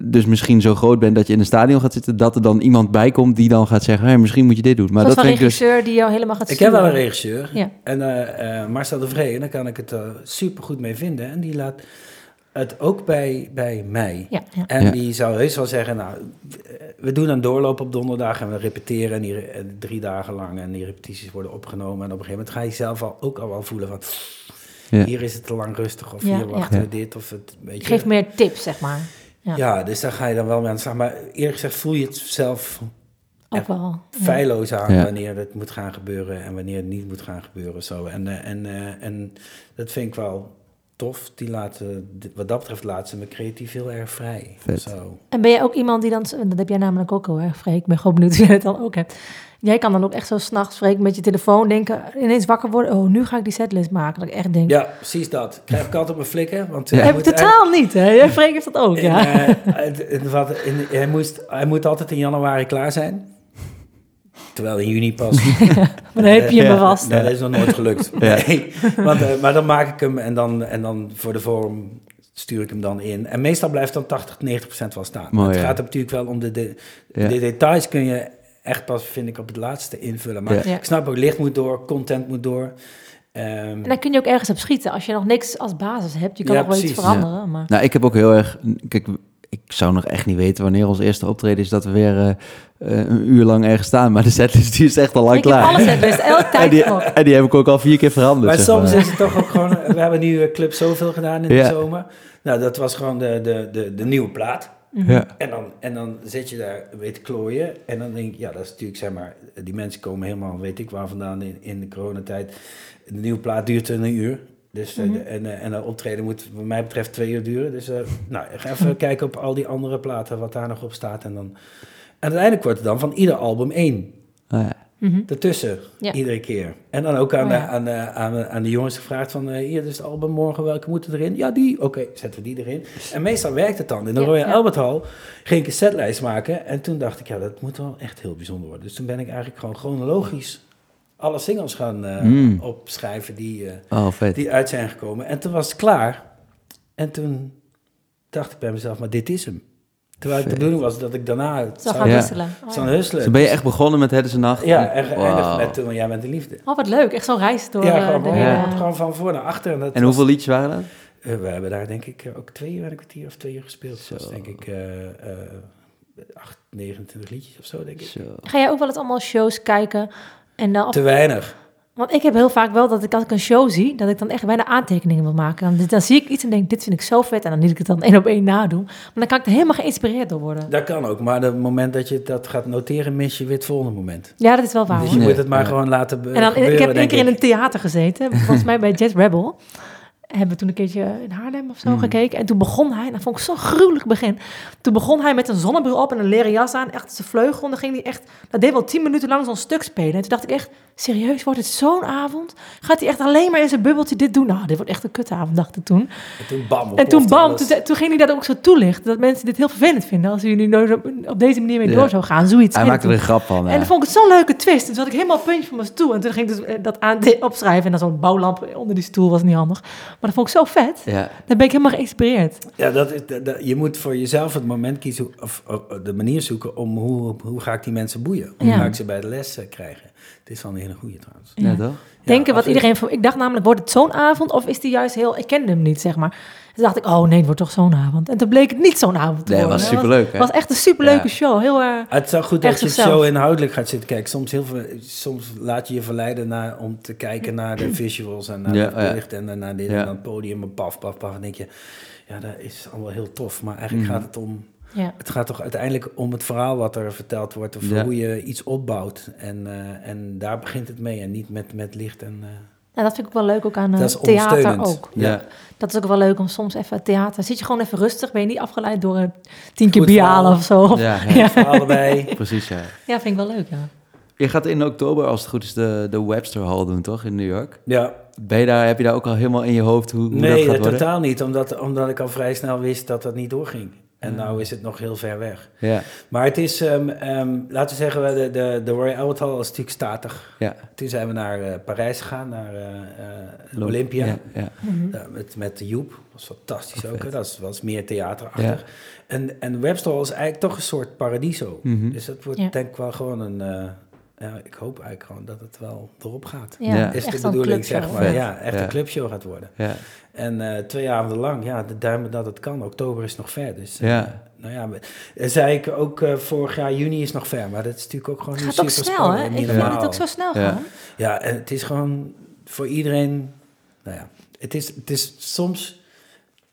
dus misschien zo groot bent dat je in een stadion gaat zitten, dat er dan iemand bij komt die dan gaat zeggen, hey, misschien moet je dit doen. Maar Zoals dat een ik dus... regisseur die jou helemaal gaat Ik heb wel een regisseur. Ja. En eh, eh, Marcel de Vree, en daar kan ik het super goed mee vinden. En die laat het ook bij, bij mij. Ja, ja. En Ja. die zou heus wel zeggen, nou, we doen een doorloop op donderdag en we repeteren en die, drie dagen lang. En die repetities worden opgenomen. En op een gegeven moment ga je zelf al, ook al wel voelen van, Ja. hier is het te lang rustig. Of Ja, hier wachten ja. we dit. Of het, weet je. Geef meer tips, zeg maar. Ja, Ja, dus daar ga je dan wel mee aan. Maar eerlijk gezegd voel je het zelf ook wel. Ja. feilloos aan Ja. wanneer het moet gaan gebeuren en wanneer het niet moet gaan gebeuren. Zo. En, eh, en, eh, en dat vind ik wel tof. Die laten, dit- wat dat betreft laten ze me creatief heel erg vrij. Zo. En ben jij ook iemand die dan, dat heb jij namelijk ook heel erg, Freek, ik ben gewoon benieuwd of jij het dan ook hebt. Jij kan dan ook echt zo s'nachts, Freek, met je telefoon denken, ineens wakker worden, oh, nu ga ik die setlist maken. Dat ik echt denk, Ja, precies dat. Krijg ik altijd op mijn flikken. Want hij heb ik moet totaal niet, hè? Freek heeft dat ook, ja. En, eh, het- het- wat, in- hij, moest, hij moet altijd in januari klaar zijn. Terwijl in juni pas. maar dan heb je hem Ja. vast. Nee, dat is nog nooit gelukt. Ja. Nee. Want, eh, maar dan maak ik hem en dan, en dan voor de vorm stuur ik hem dan in. En meestal blijft dan 80, 90 procent wel staan. Mooi, het ja. gaat natuurlijk wel om de, de, Ja. de details kun je echt pas, vind ik, op het laatste invullen. Maar ik snap ook, licht moet door, content moet door. Ehm, En dan kun je ook ergens op schieten. Als je nog niks als basis hebt, je kan Ja, nog wel iets veranderen. Maar... Nou, ik heb ook heel erg... Kijk, ik zou nog echt niet weten wanneer ons eerste optreden is dat we weer eh, eh, een uur lang ergens staan. Maar de setlist die is echt al lang Ik heb klaar. alles setlist, elke en, tijd die, nog. en die heb ik ook al vier keer veranderd. maar soms maar. is het toch ook gewoon... We hebben nu eh, Club Zoveel gedaan in Ja. de zomer. Nou, dat was gewoon de, de, de, de nieuwe plaat. Ja. En dan, en dan zit je daar weet te klooien. En dan denk ik, ja, dat is natuurlijk, zeg maar, die mensen komen helemaal, weet ik waar vandaan in, in de coronatijd. De nieuwe plaat duurt een uur. Dus, eh, de- en, eh, en een optreden moet, wat mij betreft, twee uur duren. Dus, eh, nou, ga even kijken op al die andere platen, wat daar nog op staat. En dan, en uiteindelijk wordt het dan van ieder album één. Oh, ja. Mhm. Ertussen, Ja. iedere keer. En dan ook aan, Oh, de- ja. aan, de- aan, de- aan de jongens gevraagd van... eh, hier, dus het album morgen, welke moeten erin? Ja, die. Oké, zetten we die erin. En meestal werkt het dan. In de Ja, Royal ja. Albert Hall ging ik een setlijst maken. En toen dacht ik, ja, dat moet wel echt heel bijzonder worden. Dus toen ben ik eigenlijk gewoon chronologisch alle singles gaan eh, Mm. opschrijven die, eh, Oh, vet. die uit zijn gekomen. En toen was het klaar. En toen dacht ik bij mezelf, maar dit is hem. Terwijl het de bedoeling was dat ik daarna Zo zou, gaan Ja. wisselen. Oh, ja. husselen. Dus ben je echt begonnen met Het is een Nacht? Ja, en geëindigd met Toen Jij bent de liefde. Oh, wat leuk. Echt zo'n reis door Ja, eh, gewoon, de gewoon van voor naar achter. En, dat En was- hoeveel liedjes waren dat? We hebben daar denk ik ook twee uur en een kwartier of twee uur gespeeld. Zo. Dus denk ik eh eh, acht, 29 liedjes of zo, denk ik. Zo. Ga jij ook wel eens allemaal shows kijken? En dan, Te weinig. want ik heb heel vaak wel dat ik als ik een show zie, dat ik dan echt bijna aantekeningen wil maken. Dan, dan zie ik iets en denk, dit vind ik zo vet. En dan niet ik het dan één op één nadoen. Maar dan kan ik er helemaal geïnspireerd door worden. Dat kan ook, maar het moment dat je dat gaat noteren, mis je weer het volgende moment. Ja, dat is wel waar. Dus je Nee, moet het maar gewoon laten En dan, gebeuren, ik heb één keer in een theater gezeten, volgens mij bij Jazz Rebel. Hebben we toen een keertje in Haarlem of zo Mhm. gekeken. En toen begon hij, en dat vond ik zo'n gruwelijk begin. Toen begon hij met een zonnebril op en een leren jas aan, echt zijn vleugel. En dan ging hij echt, dat deed wel tien minuten lang zo'n stuk spelen. En toen dacht ik echt, serieus, wordt het zo'n avond? Gaat hij echt alleen maar in zijn bubbeltje dit doen? Nou, dit wordt echt een kutavond, dacht ik toen. En toen bam. En toen bam, toen, toen ging hij dat ook zo toelichten. Dat mensen dit heel vervelend vinden als jullie nou zo op deze manier mee Ja. door zou gaan. Zoiets. Hij En maakte er toen- een grap van. en dan vond ik het zo'n leuke twist. Dus had ik helemaal puntje van mijn stoel. En toen ging ik dus eh, dat aan opschrijven. En dan zo'n bouwlamp onder die stoel was niet handig. Maar dat vond ik zo vet. Ja. Dan ben ik helemaal geïnspireerd. Ja, dat is, dat- dat- je moet voor jezelf het moment kiezen, of, of de manier zoeken om hoe, hoe ga ik die mensen boeien? Hoe Ja. ga ik ze bij de les krijgen? Het is wel een hele goede trouwens. Ja, Ja. toch? Denken wat iedereen... voor- Ik dacht namelijk, wordt het zo'n avond? Of is die juist heel... Ik kende hem niet, zeg maar. Toen dacht ik, oh nee, het wordt toch zo'n avond. En toen bleek het niet zo'n avond te Nee, het worden. was superleuk? Het was echt een superleuke Ja. show. Heel eh, Het is wel goed Echt dat je zo inhoudelijk gaat zitten kijken. Soms, heel veel, soms laat je je verleiden naar, om te kijken naar de visuals en naar Ja, het ja. belicht en dan naar dit Ja. en dan het podium en paf, paf, paf. En denk je, ja, dat is allemaal heel tof. Maar eigenlijk Mhm. gaat het om, ja. het gaat toch uiteindelijk om het verhaal wat er verteld wordt. Of Ja. hoe je iets opbouwt. En, eh, en daar begint het mee en niet met, met licht en... eh, En dat vind ik ook wel leuk ook aan eh, dat is theater ook. Ja. Dat is ook wel leuk om soms even theater... Zit je gewoon even rustig. Ben je niet afgeleid door een tien keer bialen of zo. Ja, ja. Ja. Precies, ja. ja, vind ik wel leuk, ja. Je gaat in oktober, als het goed is, de, de Webster Hall doen, toch? In New York. Ja, Ben je daar, heb je daar ook al helemaal in je hoofd hoe, hoe dat nee, gaat worden? totaal niet. Omdat, omdat ik al vrij snel wist dat dat niet doorging. En nou is het nog heel ver weg. Ja, Maar het is, ehm, ehm, laten we zeggen, we- de, de, de Royal Albert Hall is natuurlijk statig. ja. Toen zijn we naar eh, Parijs gegaan, naar eh, eh, Olympia. Ja, ja. Mhm. Met, met Joep. Dat was fantastisch Oh, ook. Hè? Dat was, meer theaterachtig. Ja. En, en Webstore is eigenlijk toch een soort paradiso. Mhm. Dus dat wordt Ja. denk ik wel gewoon een... eh, ja, ik hoop eigenlijk gewoon dat het wel erop gaat. Ja, Ja. Is echt de bedoeling, zeg maar. Vet. Ja, echt Ja. een clubshow gaat worden. ja. En eh, twee avonden lang, ja, de duimen dat het kan. Oktober is nog ver, dus... eh, Ja. nou ja, eh, zei ik ook eh, vorig jaar, juni is nog ver. Maar dat is natuurlijk ook gewoon Het nu gaat ook super snel, hè? Ik vind het ook zo snel Ja. gaan. Ja, en het is gewoon voor iedereen. Nou ja, het is, het is soms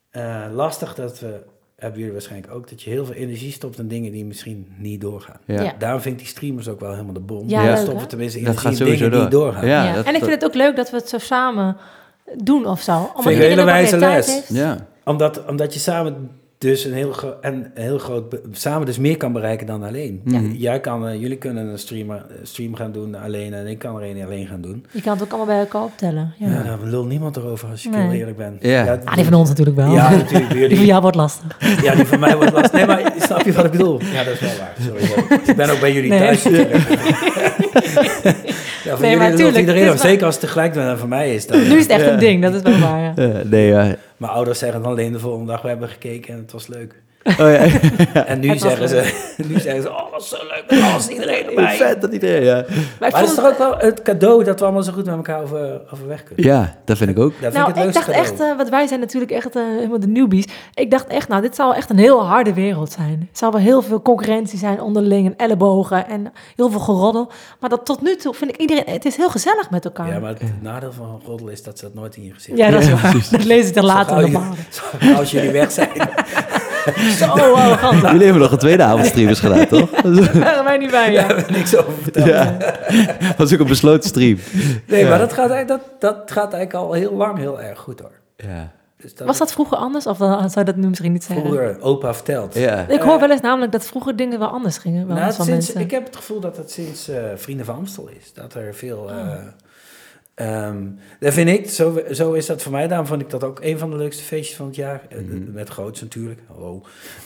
eh, lastig dat we. Hebben jullie waarschijnlijk ook dat je heel veel energie stopt in dingen die misschien niet doorgaan. Ja. Ja. Daarom vind ik die streamers ook wel helemaal de bom. Ja, stoppen tenminste Dat energie gaat in dingen door. die doorgaan. Ja, Ja, dat- en ik vind het ook leuk dat we het zo samen doen of zo. Omdat ik een hele wijze les. heeft. Ja, Omdat, omdat je samen dus een heel, en een heel groot samen dus meer kan bereiken dan alleen. Ja. Jij kan, eh, jullie kunnen een streamer, eh, stream gaan doen alleen en ik kan er een alleen gaan doen. Je kan het ook allemaal bij elkaar optellen. Ja. Ja, daar lul niemand erover als ik Nee. heel eerlijk ben. Ja. Ah, die van ons natuurlijk wel. Ja, natuurlijk. Die van jullie. jou wordt lastig. Ja, die van mij wordt lastig. Nee, maar snap je wat ik bedoel? Ja, dat is wel waar. Sorry. sorry. Ik ben ook bij jullie Nee. thuis. Ja, voor Nee, maar iedereen Zeker als het tegelijk van mij is. Dan, Nu is het echt een ding, dat is wel waar. Ja. Eh, nee, ja. Mijn ouders zeggen dan alleen de volgende dag, we hebben gekeken en het was leuk. Oh ja, En nu zeggen, ze, nu zeggen ze, oh, wat zo leuk, alles, iedereen Hoe erbij. vet dat iedereen, ja. Maar Maar het is toch ook wel het cadeau dat we allemaal zo goed met elkaar over, overweg kunnen. Ja, dat vind ik ook. Dat vind nou, ik het ik dacht cadeau. echt, want wij zijn natuurlijk echt eh, helemaal de newbies. Ik dacht echt, nou, dit zal echt een heel harde wereld zijn. Het zal wel heel veel concurrentie zijn onderling en ellebogen en heel veel geroddel. Maar dat tot nu toe vind ik iedereen, het is heel gezellig met elkaar. Ja, maar het nadeel van roddel is dat ze dat nooit in je gezicht Ja, dat is waar. precies. Dat lees ik dan later je- Als jullie weg zijn. Zo arrogant. Jullie hebben nog een tweede avondstreamers gedaan, toch? Daar waren wij niet bij, ja. Daar heb ik niks over verteld. Ja. was ook een besloten stream. Nee, Ja. maar dat gaat, eigenlijk, dat, dat gaat eigenlijk al heel lang heel erg goed hoor. Ja. Dus Was dat vroeger anders? Of dan zou je dat nu misschien niet zeggen? vroeger opa verteld? Ja. Ik hoor wel eens namelijk dat vroeger dingen wel anders gingen. Wel Nou, sinds, ik heb het gevoel dat het sinds eh, Vrienden van Amstel is. Dat er veel... Oh. eh ehm, dat vind ik, zo, zo is dat voor mij. Daarom vond ik dat ook een van de leukste feestjes van het jaar. Eh, Mhm. Met groots natuurlijk. Hallo.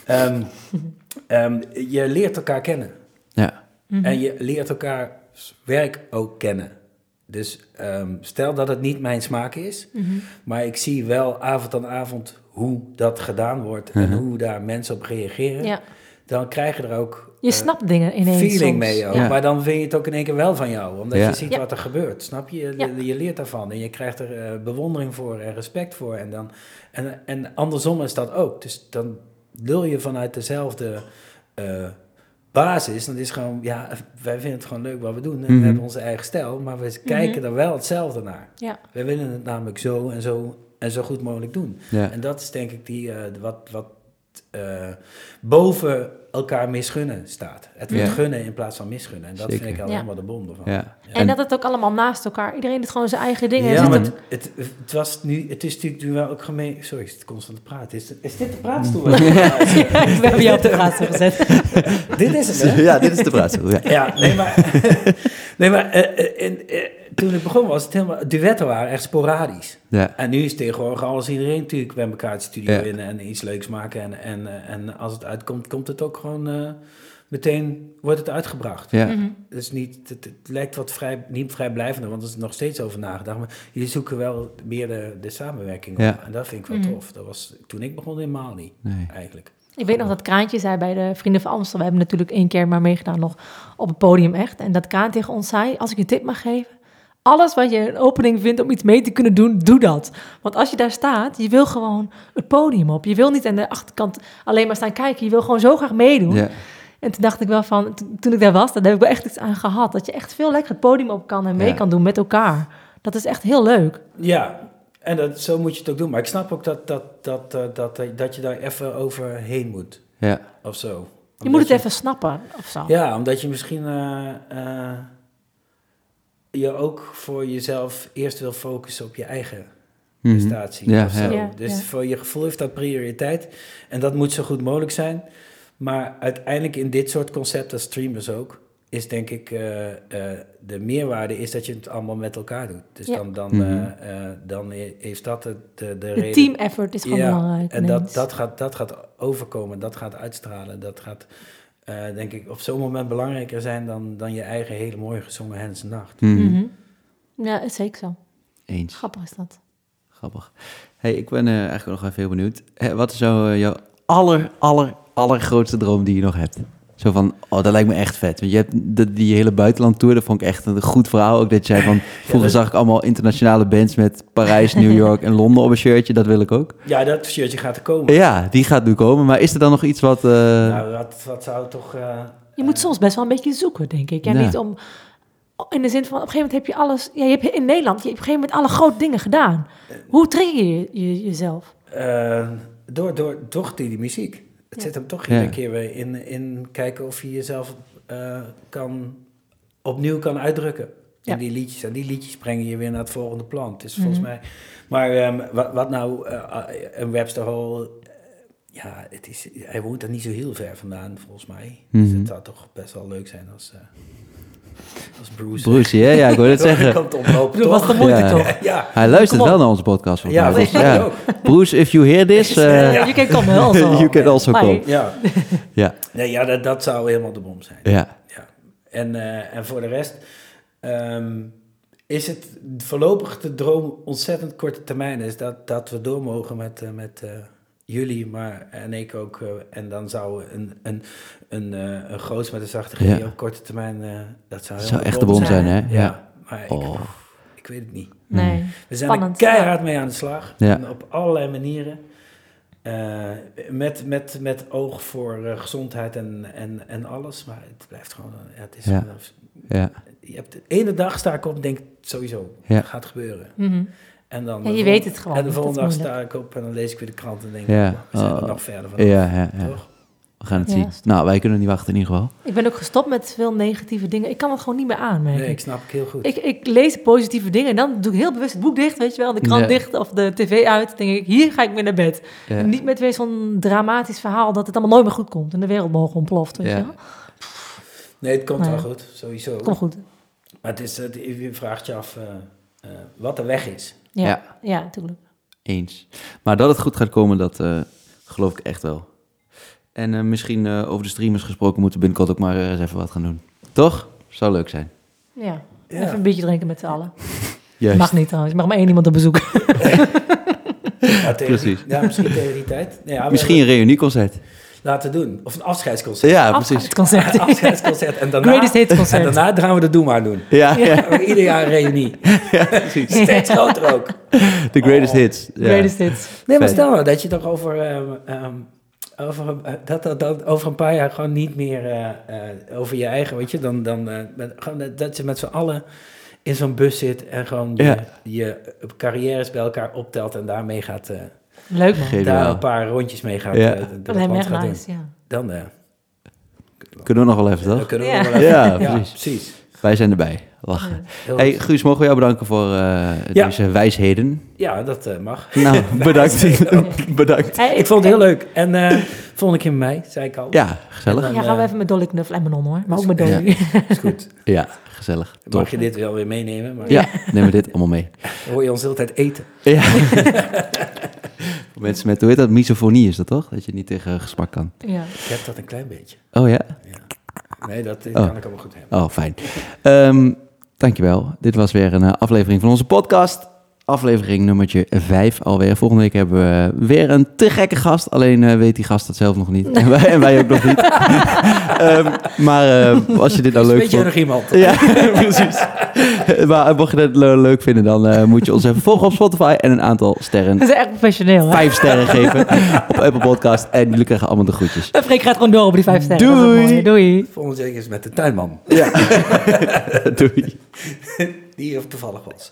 Ehm, ehm, je leert elkaar kennen. Ja. Mhm. En je leert elkaar werk ook kennen. Dus ehm, stel dat het niet mijn smaak is, Mhm. maar ik zie wel avond aan avond hoe dat gedaan wordt en hoe daar mensen op reageren, Ja. dan krijg je er ook Je eh, snapt dingen ineens feeling soms. mee ook. Ja. Maar dan vind je het ook in één keer wel van jou, omdat Ja. je ziet Ja. wat er gebeurt. Snap je? Je, Ja. je leert daarvan en je krijgt er eh, bewondering voor en respect voor. En, dan, en, en andersom is dat ook. Dus dan lul je vanuit dezelfde eh, basis. Dan is gewoon, ja, wij vinden het gewoon leuk wat we doen. En Mhm. we hebben onze eigen stijl, maar we kijken er wel hetzelfde naar. Ja. Wij willen het namelijk zo en zo en zo goed mogelijk doen. Ja. En dat is denk ik die, eh, wat, wat eh, boven elkaar misgunnen staat. Het wordt Ja. gunnen in plaats van misgunnen. En dat Zeker. vind ik al Ja. helemaal de bom ervan. Ja. En, dat het ook allemaal naast elkaar. Iedereen doet gewoon zijn eigen dingen. Ja, maar het- het, was nu, het is natuurlijk nu wel ook gemeen. Sorry, ik zit constant te praten. Is, is dit de praatstoel? ja, we hebben jou op de praat gezet. dit is het, hè? Ja, dit is de praatstoel. Ja. Ja, nee, maar, nee, maar eh, eh, in, eh, toen ik begon was het helemaal, duetten waren echt sporadisch. Ja. En nu is tegenwoordig alles iedereen natuurlijk bij elkaar het studio Ja. in en iets leuks maken. En, en, eh, en als het uitkomt, komt het ook gewoon eh, meteen, wordt het uitgebracht. Ja. Dus niet, het, het lijkt wat vrij, niet vrijblijvender, want er is nog steeds over nagedacht. Maar jullie zoeken wel meer de, de samenwerking op. Ja. En dat vind ik wel Mhm. tof. Dat was toen ik begon helemaal niet, Nee. eigenlijk. Ik weet nog dat Kraantje zei bij de Vrienden van Amstel. We hebben natuurlijk één keer maar meegedaan nog op het podium echt. En dat Kraan tegen ons zei, als ik je een tip mag geven. Alles wat je een opening vindt om iets mee te kunnen doen, doe dat. Want als je daar staat, je wil gewoon het podium op. Je wil niet aan de achterkant alleen maar staan kijken. Je wil gewoon zo graag meedoen. Ja. En toen dacht ik wel van, to- toen ik daar was, daar heb ik wel echt iets aan gehad. Dat je echt veel lekker het podium op kan en mee Ja. kan doen met elkaar. Dat is echt heel leuk. Ja, en dat, zo moet je het ook doen. Maar ik snap ook dat, dat, dat, eh, dat, eh, dat je daar even overheen moet. Ja. Of zo. Je Omdat moet het even snappen of zo. Ja, omdat je misschien eh, eh, je ook voor jezelf eerst wil focussen op je eigen Mhm. prestatie. Ja. Ja, dus ja. voor je gevoel heeft dat prioriteit. En dat moet zo goed mogelijk zijn. Maar uiteindelijk in dit soort concepten, streamers ook, is denk ik eh, eh, de meerwaarde is dat je het allemaal met elkaar doet. Dus Ja. dan, dan, Mhm. eh, eh, dan heeft dat de, de, de De reden. team effort is gewoon Ja, belangrijk. En dat, dat, gaat, dat gaat overkomen, dat gaat uitstralen. Dat gaat, eh, denk ik, op zo'n moment belangrijker zijn dan, dan je eigen hele mooi gezongen Hense Nacht. Mhm. Ja, is zeker zo. Eens. Grappig is dat. Grappig. hey, ik ben eh, eigenlijk nog even heel benieuwd. Hè, wat is zo, eh, jouw aller, aller, allergrootste droom die je nog hebt? Zo van, oh, dat lijkt me echt vet. Want je hebt de, die hele buitenlandtour, dat vond ik echt een goed verhaal. Ook dat zei van, vroeger dat- zag ik allemaal internationale bands met Parijs, New York en Londen op een shirtje. Dat wil ik ook. Ja, dat shirtje gaat er komen. Ja, die gaat nu komen. Maar is er dan nog iets wat... eh, Nou, wat, wat zou toch... eh, Je moet soms best wel een beetje zoeken, denk ik. Ja, Ja. niet om... In de zin van, op een gegeven moment heb je alles... Ja, je hebt in Nederland, je hebt op een gegeven moment alle grote dingen gedaan. Hoe trigger je, je jezelf? Eh, door, door, toch die, die muziek. Het Ja. zit hem toch Ja. iedere keer weer in, in kijken of je jezelf eh, kan, opnieuw kan uitdrukken. In Ja. die liedjes. En die liedjes brengen je weer naar het volgende plan. Het is volgens Mhm. mij... Maar ehm, wat, wat nou eh, een Webster Hall... eh, ja, het is, hij woont er niet zo heel ver vandaan, volgens mij. Dus Mhm. het zou toch best wel leuk zijn als, eh, als Bruce... Bruce, ja, ja, ik wil het zeggen. Dat was toch? de moeite Ja. toch? Ja, Hij luistert wel naar onze podcast. volgens ja, mij. Dus, ja. Bruce, if you hear this... eh, You can come also. you can also come. Ja, Ja, nee, ja dat, dat zou helemaal de bom zijn. ja. Ja. En, eh, en voor de rest ehm, is het voorlopig de droom ontzettend korte termijn is dat, dat we door mogen met, eh, met eh, jullie, maar en ik ook. eh, en dan zou een, een, een, eh, een groots met een zachte G Ja. op korte termijn, eh, dat zou, zou echt de bom zijn, hè? Ja, Ja. maar ik, Oh. ik weet het niet. Nee. We zijn Spannend, er keihard mee aan de slag. Ja. En op allerlei manieren. Eh, met, met, met oog voor eh, gezondheid en, en, en alles. Maar het blijft gewoon... Ja, het is Ja. gewoon- ja. je hebt, de ene dag sta ik op en denk sowieso, Ja. dat gaat gebeuren. Mhm. En dan Ja, je weet het gewoon, En de volgende dag sta ik op en dan lees ik weer de krant en denk Ja. ik, we zijn er Oh. nog verder van. Ja, ja, ja. Toch? We gaan het Ja, zien. stop. Nou, wij kunnen niet wachten in ieder geval. Ik ben ook gestopt met veel negatieve dingen. Ik kan het gewoon niet meer aan, Nee, ik. ik snap het heel goed. Ik, ik lees positieve dingen en dan doe ik heel bewust het boek dicht, weet je wel. De krant Ja. dicht of de tv uit. Dan denk ik, hier ga ik weer naar bed. Ja. Niet met weer zo'n dramatisch verhaal dat het allemaal nooit meer goed komt. En de wereld morgen ontploft, weet Ja. je wel. nee, het komt Nee. wel goed, sowieso. Kom goed. Maar het is, het, je vraagt je af eh, eh, wat de weg is. Ja, Ja. ja. natuurlijk. Eens. Maar dat het goed gaat komen, dat eh, geloof ik echt wel. En eh, misschien eh, over de streamers gesproken moeten we binnenkort ook maar eh, eens even wat gaan doen. Toch? Zou leuk zijn. Ja. Ja. Even een beetje drinken met z'n allen. Juist. Mag niet trouwens. Mag maar één iemand op bezoek. Ja, tegen Precies. ja, misschien tegen die tijd. Nee, ja, Misschien een reunieconcert. Laten doen. Of een afscheidsconcert. Ja, precies. Het concert. afscheidsconcert. En daarna, Greatest Hits concert. En daarna gaan we de Doe maar doen. Ja, ja. Ieder jaar een reunie. Steeds groter ook. The greatest hits. Ja. Greatest hits. Nee, maar stel nou dat je toch over, ehm, ehm, over, eh, dat, dat, dat over een paar jaar gewoon niet meer eh, eh, over je eigen, weet je, dan, dan eh, met- gewoon dat- dat je met z'n allen in zo'n bus zit en gewoon je, Ja. je carrières bij elkaar optelt en daarmee gaat, eh, Leuk man. Daar een paar rondjes mee gaat. Ja. Dat lijkt me echt nice, ja. Dan, eh, Kunnen we nog wel even, dan toch? kunnen we Ja. nog wel even- Ja, ja, precies. Wij zijn erbij. Lachen. Hey. Guus, mogen we jou bedanken voor eh, Ja. deze wijsheden? Ja, dat eh, mag. Nou, bedankt. bedankt. Hey, Ik vond het heel leuk. En eh volgende keer met mij, zei ik al. Ja, gezellig. En Ja, dan, gaan we even met Dolly knuffelen en Manon hoor. Maar ook met Ja. Dolly. Is goed. Ja, gezellig. Dan mag Top. je dit wel weer meenemen, maar Ja, nemen we dit allemaal mee. dan hoor je ons de hele tijd eten. Ja. Voor mensen met, hoe heet dat, misofonie is dat toch? Dat je niet tegen gesmak kan. Ja. Ik heb dat een klein beetje. Oh ja? Nee, dat Oh. kan ik allemaal goed hebben. Oh, fijn. Ehm, dankjewel. Dit was weer een eh, aflevering van onze podcast. Aflevering nummertje 5 alweer. Volgende week hebben we weer een te gekke gast. Alleen eh, weet die gast dat zelf nog niet. En, wij, en wij ook nog niet. Ehm, maar eh, als je dit nou leuk Weet je vond... nog iemand? Ja, precies. maar mocht je het le- leuk vinden, dan eh, moet je ons even volgen op Spotify en een aantal sterren, Dat is echt professioneel hè. vijf sterren geven op Apple Podcast. En jullie krijgen allemaal de groetjes. En Freek gaat gewoon door op die vijf sterren. Dat Doei. Doei. Volgende week is met de tuinman. Ja. Doei. Die er toevallig was.